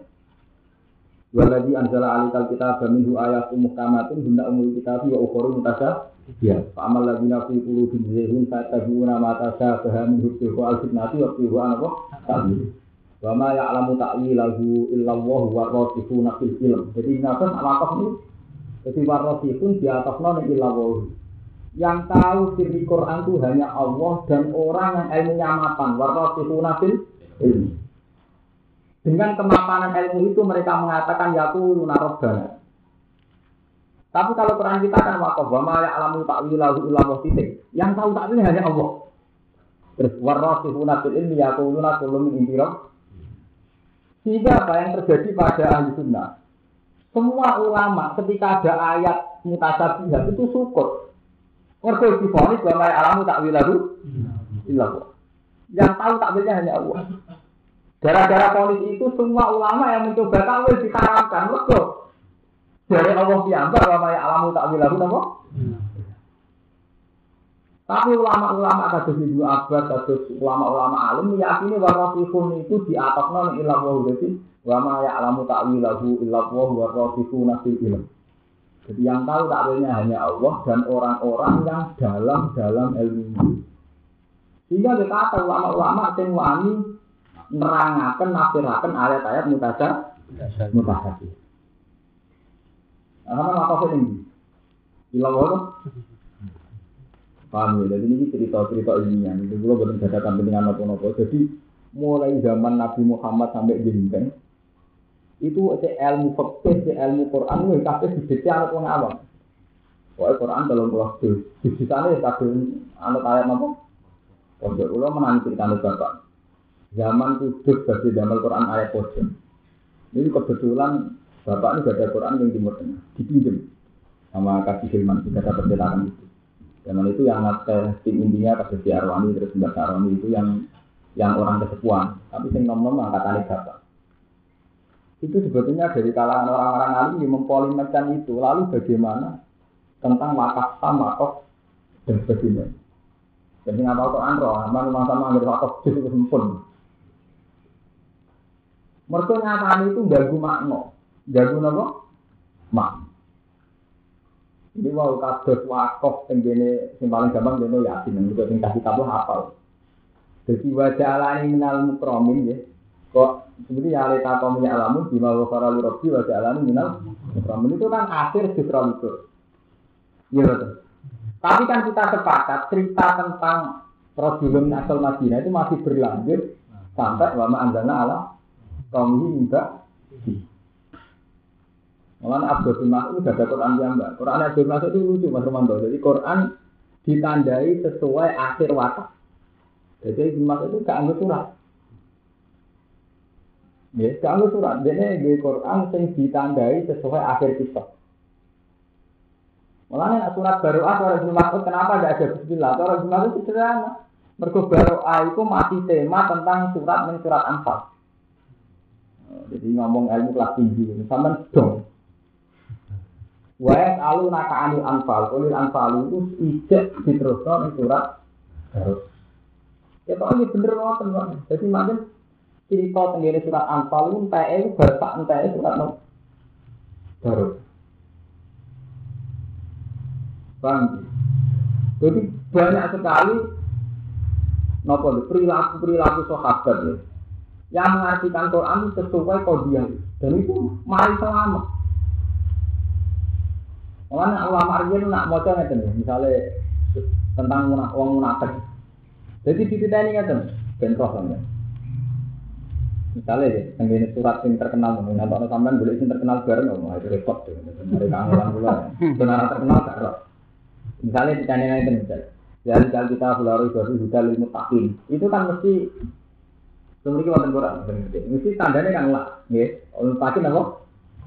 Waladi anzala alikal kita minhu ayat muhkamatun hunda umul kita wa ukhoru mutasa. Ya, amal lagi nafi puluh bin zehun fatabiuna mata syabaha min hubbihu al-fitnati wa fihu anapa? Ta'wil. Wa ma ya'lamu ta'wilahu illallah wa rasifuna fil ilm. Jadi nafas wakaf ini jadi warosifun di atas non illallah. Yang tahu sirri Quran itu hanya Allah dan orang yang ilmunya mapan. Warosifun fil. Dengan kemapanan ilmu itu mereka mengatakan yaku lunarobbana. Tapi kalau Quran kita kan wakaf wa ma ya'lamu ta'wilahu illallah titik. Yang tahu takwilnya hanya Allah. Terus warasifuna fil ilmi yaquluna kullu min indirah. Sehingga apa yang terjadi pada ahli sunnah? Semua ulama ketika ada ayat mutasabihat itu syukur. Mereka difonis bahwa alamu takwilahu illallah. Yang tahu takwilnya hanya Allah. Gara-gara polis itu semua ulama yang mencoba takwil diharamkan. Mereka dari Allah piyambak bahwa alamu takwilahu apa? Tapi ulama-ulama kados Ibnu Abbas, kados ulama-ulama alim meyakini bahwa sifun itu di atas non ilah jadi wa ma ya'lamu ta'wilahu illa wa rasifuna fil ilm. Jadi yang tahu takwilnya hanya Allah dan orang-orang yang dalam dalam ilmu. Sehingga kita kata ulama-ulama sing wani nerangaken nafsiraken ayat-ayat mutasya mutasya. Nah, apa ini? Ilah Allah Paham ya? Jadi ini cerita-cerita ilmiah. Itu gue belum ada kepentingan apa-apa. Jadi mulai zaman Nabi Muhammad sampai Jinten itu ada ilmu fikih, ilmu Quran, itu kabeh didikte anak wong awam. Wah, Quran dalam pulau di sana ya kadung anak ayat apa? Pondok ulo menangi cerita bapak. Zaman kudus dari zaman Quran ayat pojok. Ini kebetulan bapak ini ada Quran yang timur tengah, dipinjam sama kasih firman kita perjalanan itu. Zaman itu yang ngasih tim intinya kasih si Arwani terus Mbak Arwani itu yang yang orang kesepuan, tapi yang nom nom angkatannya bapak. Itu sebetulnya dari kalangan orang-orang alim yang mempolimerkan itu. Lalu bagaimana tentang wakaf sama dan sebagainya. Jadi nggak tahu Quran roh, aman rumah sama nggak wakaf itu sempun. Mereka nyatanya itu gagu makno, gagu apa? Mak. Ini wow kados wakaf tenggene sing paling gampang dene yakin, nek sing kasih tahu hafal. Jadi wajah alani minal mukromin ya. Kok seperti ya alita kaum ya alamun di mau para lurobi wajah alani minal mukromin itu kan akhir sifra itu. Iya betul. Tapi kan kita sepakat cerita tentang Rasulun asal Madinah itu masih berlanjut sampai wama anzalna ala kaum juga. Malah Abdul Mas'ud sudah ada Quran yang enggak. Quran Abdul Mas'ud itu lucu Mas Romanto. Jadi Quran ditandai sesuai akhir wakaf. Jadi Mas'ud itu gak anggap. Ya, anggap surat. Jadi di Quran yang ditandai sesuai akhir kisah. Malah nih surat baru ah surat Ibn Mas'ud kenapa gak ada Bismillah? Surat Ibn Mas'ud itu sederhana. Mergo baru itu masih tema tentang surat men surat Anfal. Jadi ngomong ilmu kelas tinggi, sama dong. Wa alu naka anil anfal, kulil anfal itu ijek diteruskan surat. Ya kok ini bener kok. Jadi macam cerita tenggene surat Anfal itu entah itu bahasa entah itu surat baru. Paham? Jadi banyak sekali nopo perilaku perilaku sahabat ya. Yang mengartikan Quran sesuai kodiah dan itu mari selamat. Mana ulama Arjen nak mau coba misalnya tentang uang munafik. Jadi di kita ini kan bentrok ya. Misalnya ya, yang ini surat yang terkenal, nanti orang sampean boleh yang terkenal bareng, oh itu repot tuh. Dari kangelan pula, benar terkenal gak roh. Misalnya di channel itu misalnya, ya kalau kita belajar baru sudah lima tahun, itu kan mesti memiliki waktu kurang, mesti tandanya kan lah, ya. Untuk pasti apa?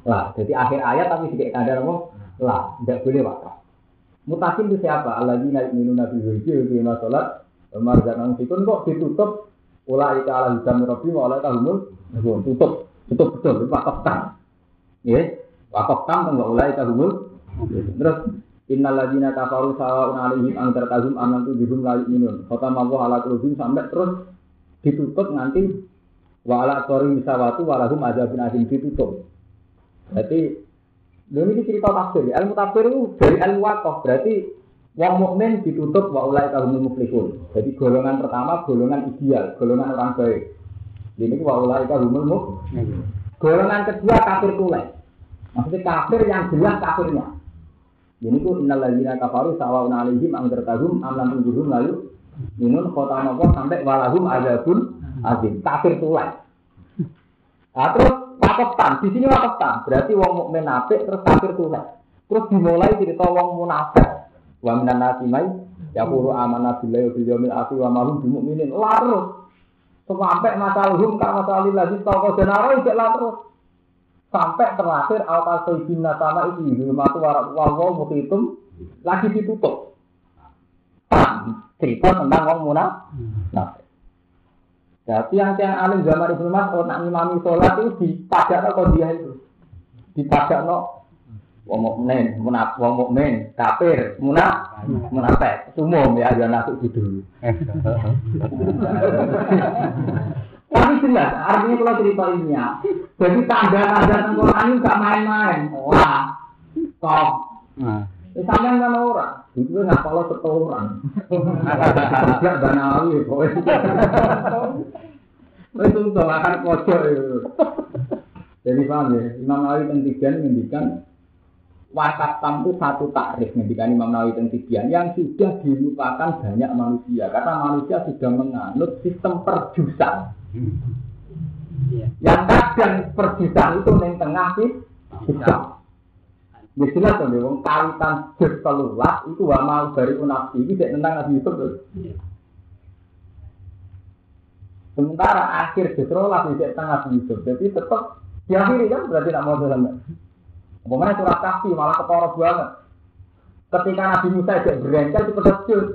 Lah, jadi akhir ayat tapi sedikit tanda apa? Lah, tidak boleh wakaf. Mutakin itu siapa? Allah ini naik minum nabi hujil, di sholat, Marzakan fikun kok ditutup Ula ika ala hidam robi wa ala kahumul Tutup, tutup betul, itu wakaf tam Ya, wakaf tam enggak ula ika humul Terus Innal ladina kafaru sawa'un alaihim angkar kahum aman tu bihum layu minun Kota mabu ala kulubim sampai terus ditutup nanti Wa ala kori misawatu walahum azabin asim ditutup. Berarti ini cerita tafsir, ilmu tafsir itu dari ilmu wakaf. Berarti Wong mukmin ditutup wa ulai kahumul muflihun. Jadi golongan pertama golongan ideal, golongan orang baik. Ini wa ulai kahumul muflihun. Golongan kedua kafir tulai. Maksudnya kafir yang jelas kafirnya. Ini ku innal ladzina kafaru sawaun alaihim am tertahum am lam tunjuhum lalu minun kota nopo sampai walahum azabun azim. Kafir tulai. Nah, terus wakaftan, di sini wakaftan berarti wong mukmin apik terus kafir tulai. Terus dimulai cerita wong munafik. Wa minan nasi mai yaqulu amanna billahi wa bil yawmil akhir wa ma hum bimumin. Larut. Sampai masalahum ka masalil lagi toko denaro itu larut. Sampai terakhir al kasaibin sama itu itu warak wawo muhitum lagi ditutup. Cerita tentang wong munafik. Nah, jadi yang yang alim zaman Ibnu Mas'ud nak ngimami sholat itu dipadak no dia itu. Dipadak no wong mukmin, munaf wong mukmin, kafir, munaf, munafik. Umum ya ya nasuk gitu. Tapi jelas, artinya kalau cerita ini ya. Jadi tanda-tanda tengkorak ini gak main-main. Wah, kok. Ya sampean kan orang, itu nggak kalau setoran. Tidak banawi, pokoknya. Itu untuk makan pojok itu. Jadi paham ya, Imam Nawawi yang tiga Wakaf tam itu satu takrif ngendikan Imam Nawawi Tentibian yang sudah dilupakan banyak manusia karena manusia sudah menganut sistem perjusan. Yang kadang perjusan itu neng tengah sih bisa. Ya jelas dong, wong kawitan jus itu wa mau dari unafsi ini tidak tentang Nabi Yusuf. Sementara akhir justru lah tidak tentang Nabi Yusuf. Jadi tetap diakhiri kan berarti tidak mau jalan. Pokoknya surat kafir malah ketara banget. Ketika Nabi Musa tidak berencana itu terkejut.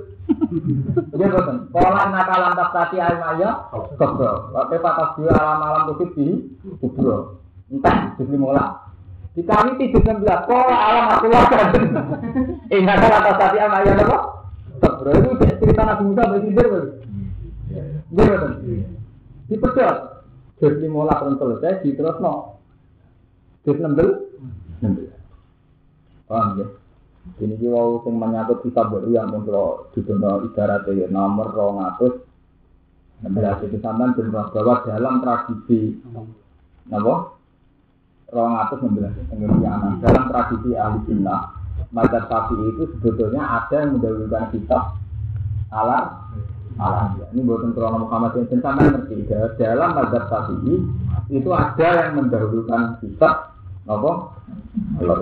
Dia betul. Pola nakalan tafsati alim ayah kebro. Waktu patas dua alam alam kusip di kubro. Entah, juz 15. Dikali juz 16, kok alam aku lakukan. Ingat ada atas tadi sama ayat apa? Sabra itu cerita Nabi Musa baru. Iya betul. Dipedot. Juz 15 pun selesai, diterus no. Juz 16. 16. Paham ya? Ini juga sing menyangkut kitab baru yang untuk dibentuk ibarat ya nomor rong atus Berarti kesampean ben bahwa dalam tradisi napa? Rong atus membelas pengertian dalam tradisi ahli sunnah Mazhab Syafi'i itu sebetulnya ada yang mendahulukan kitab alat alat ini buatan krono Muhammad yang sama ngerti dalam mazhab Syafi'i itu ada yang mendahulukan kitab apa? Allah.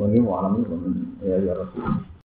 Ini malam ini ya ya Rasul.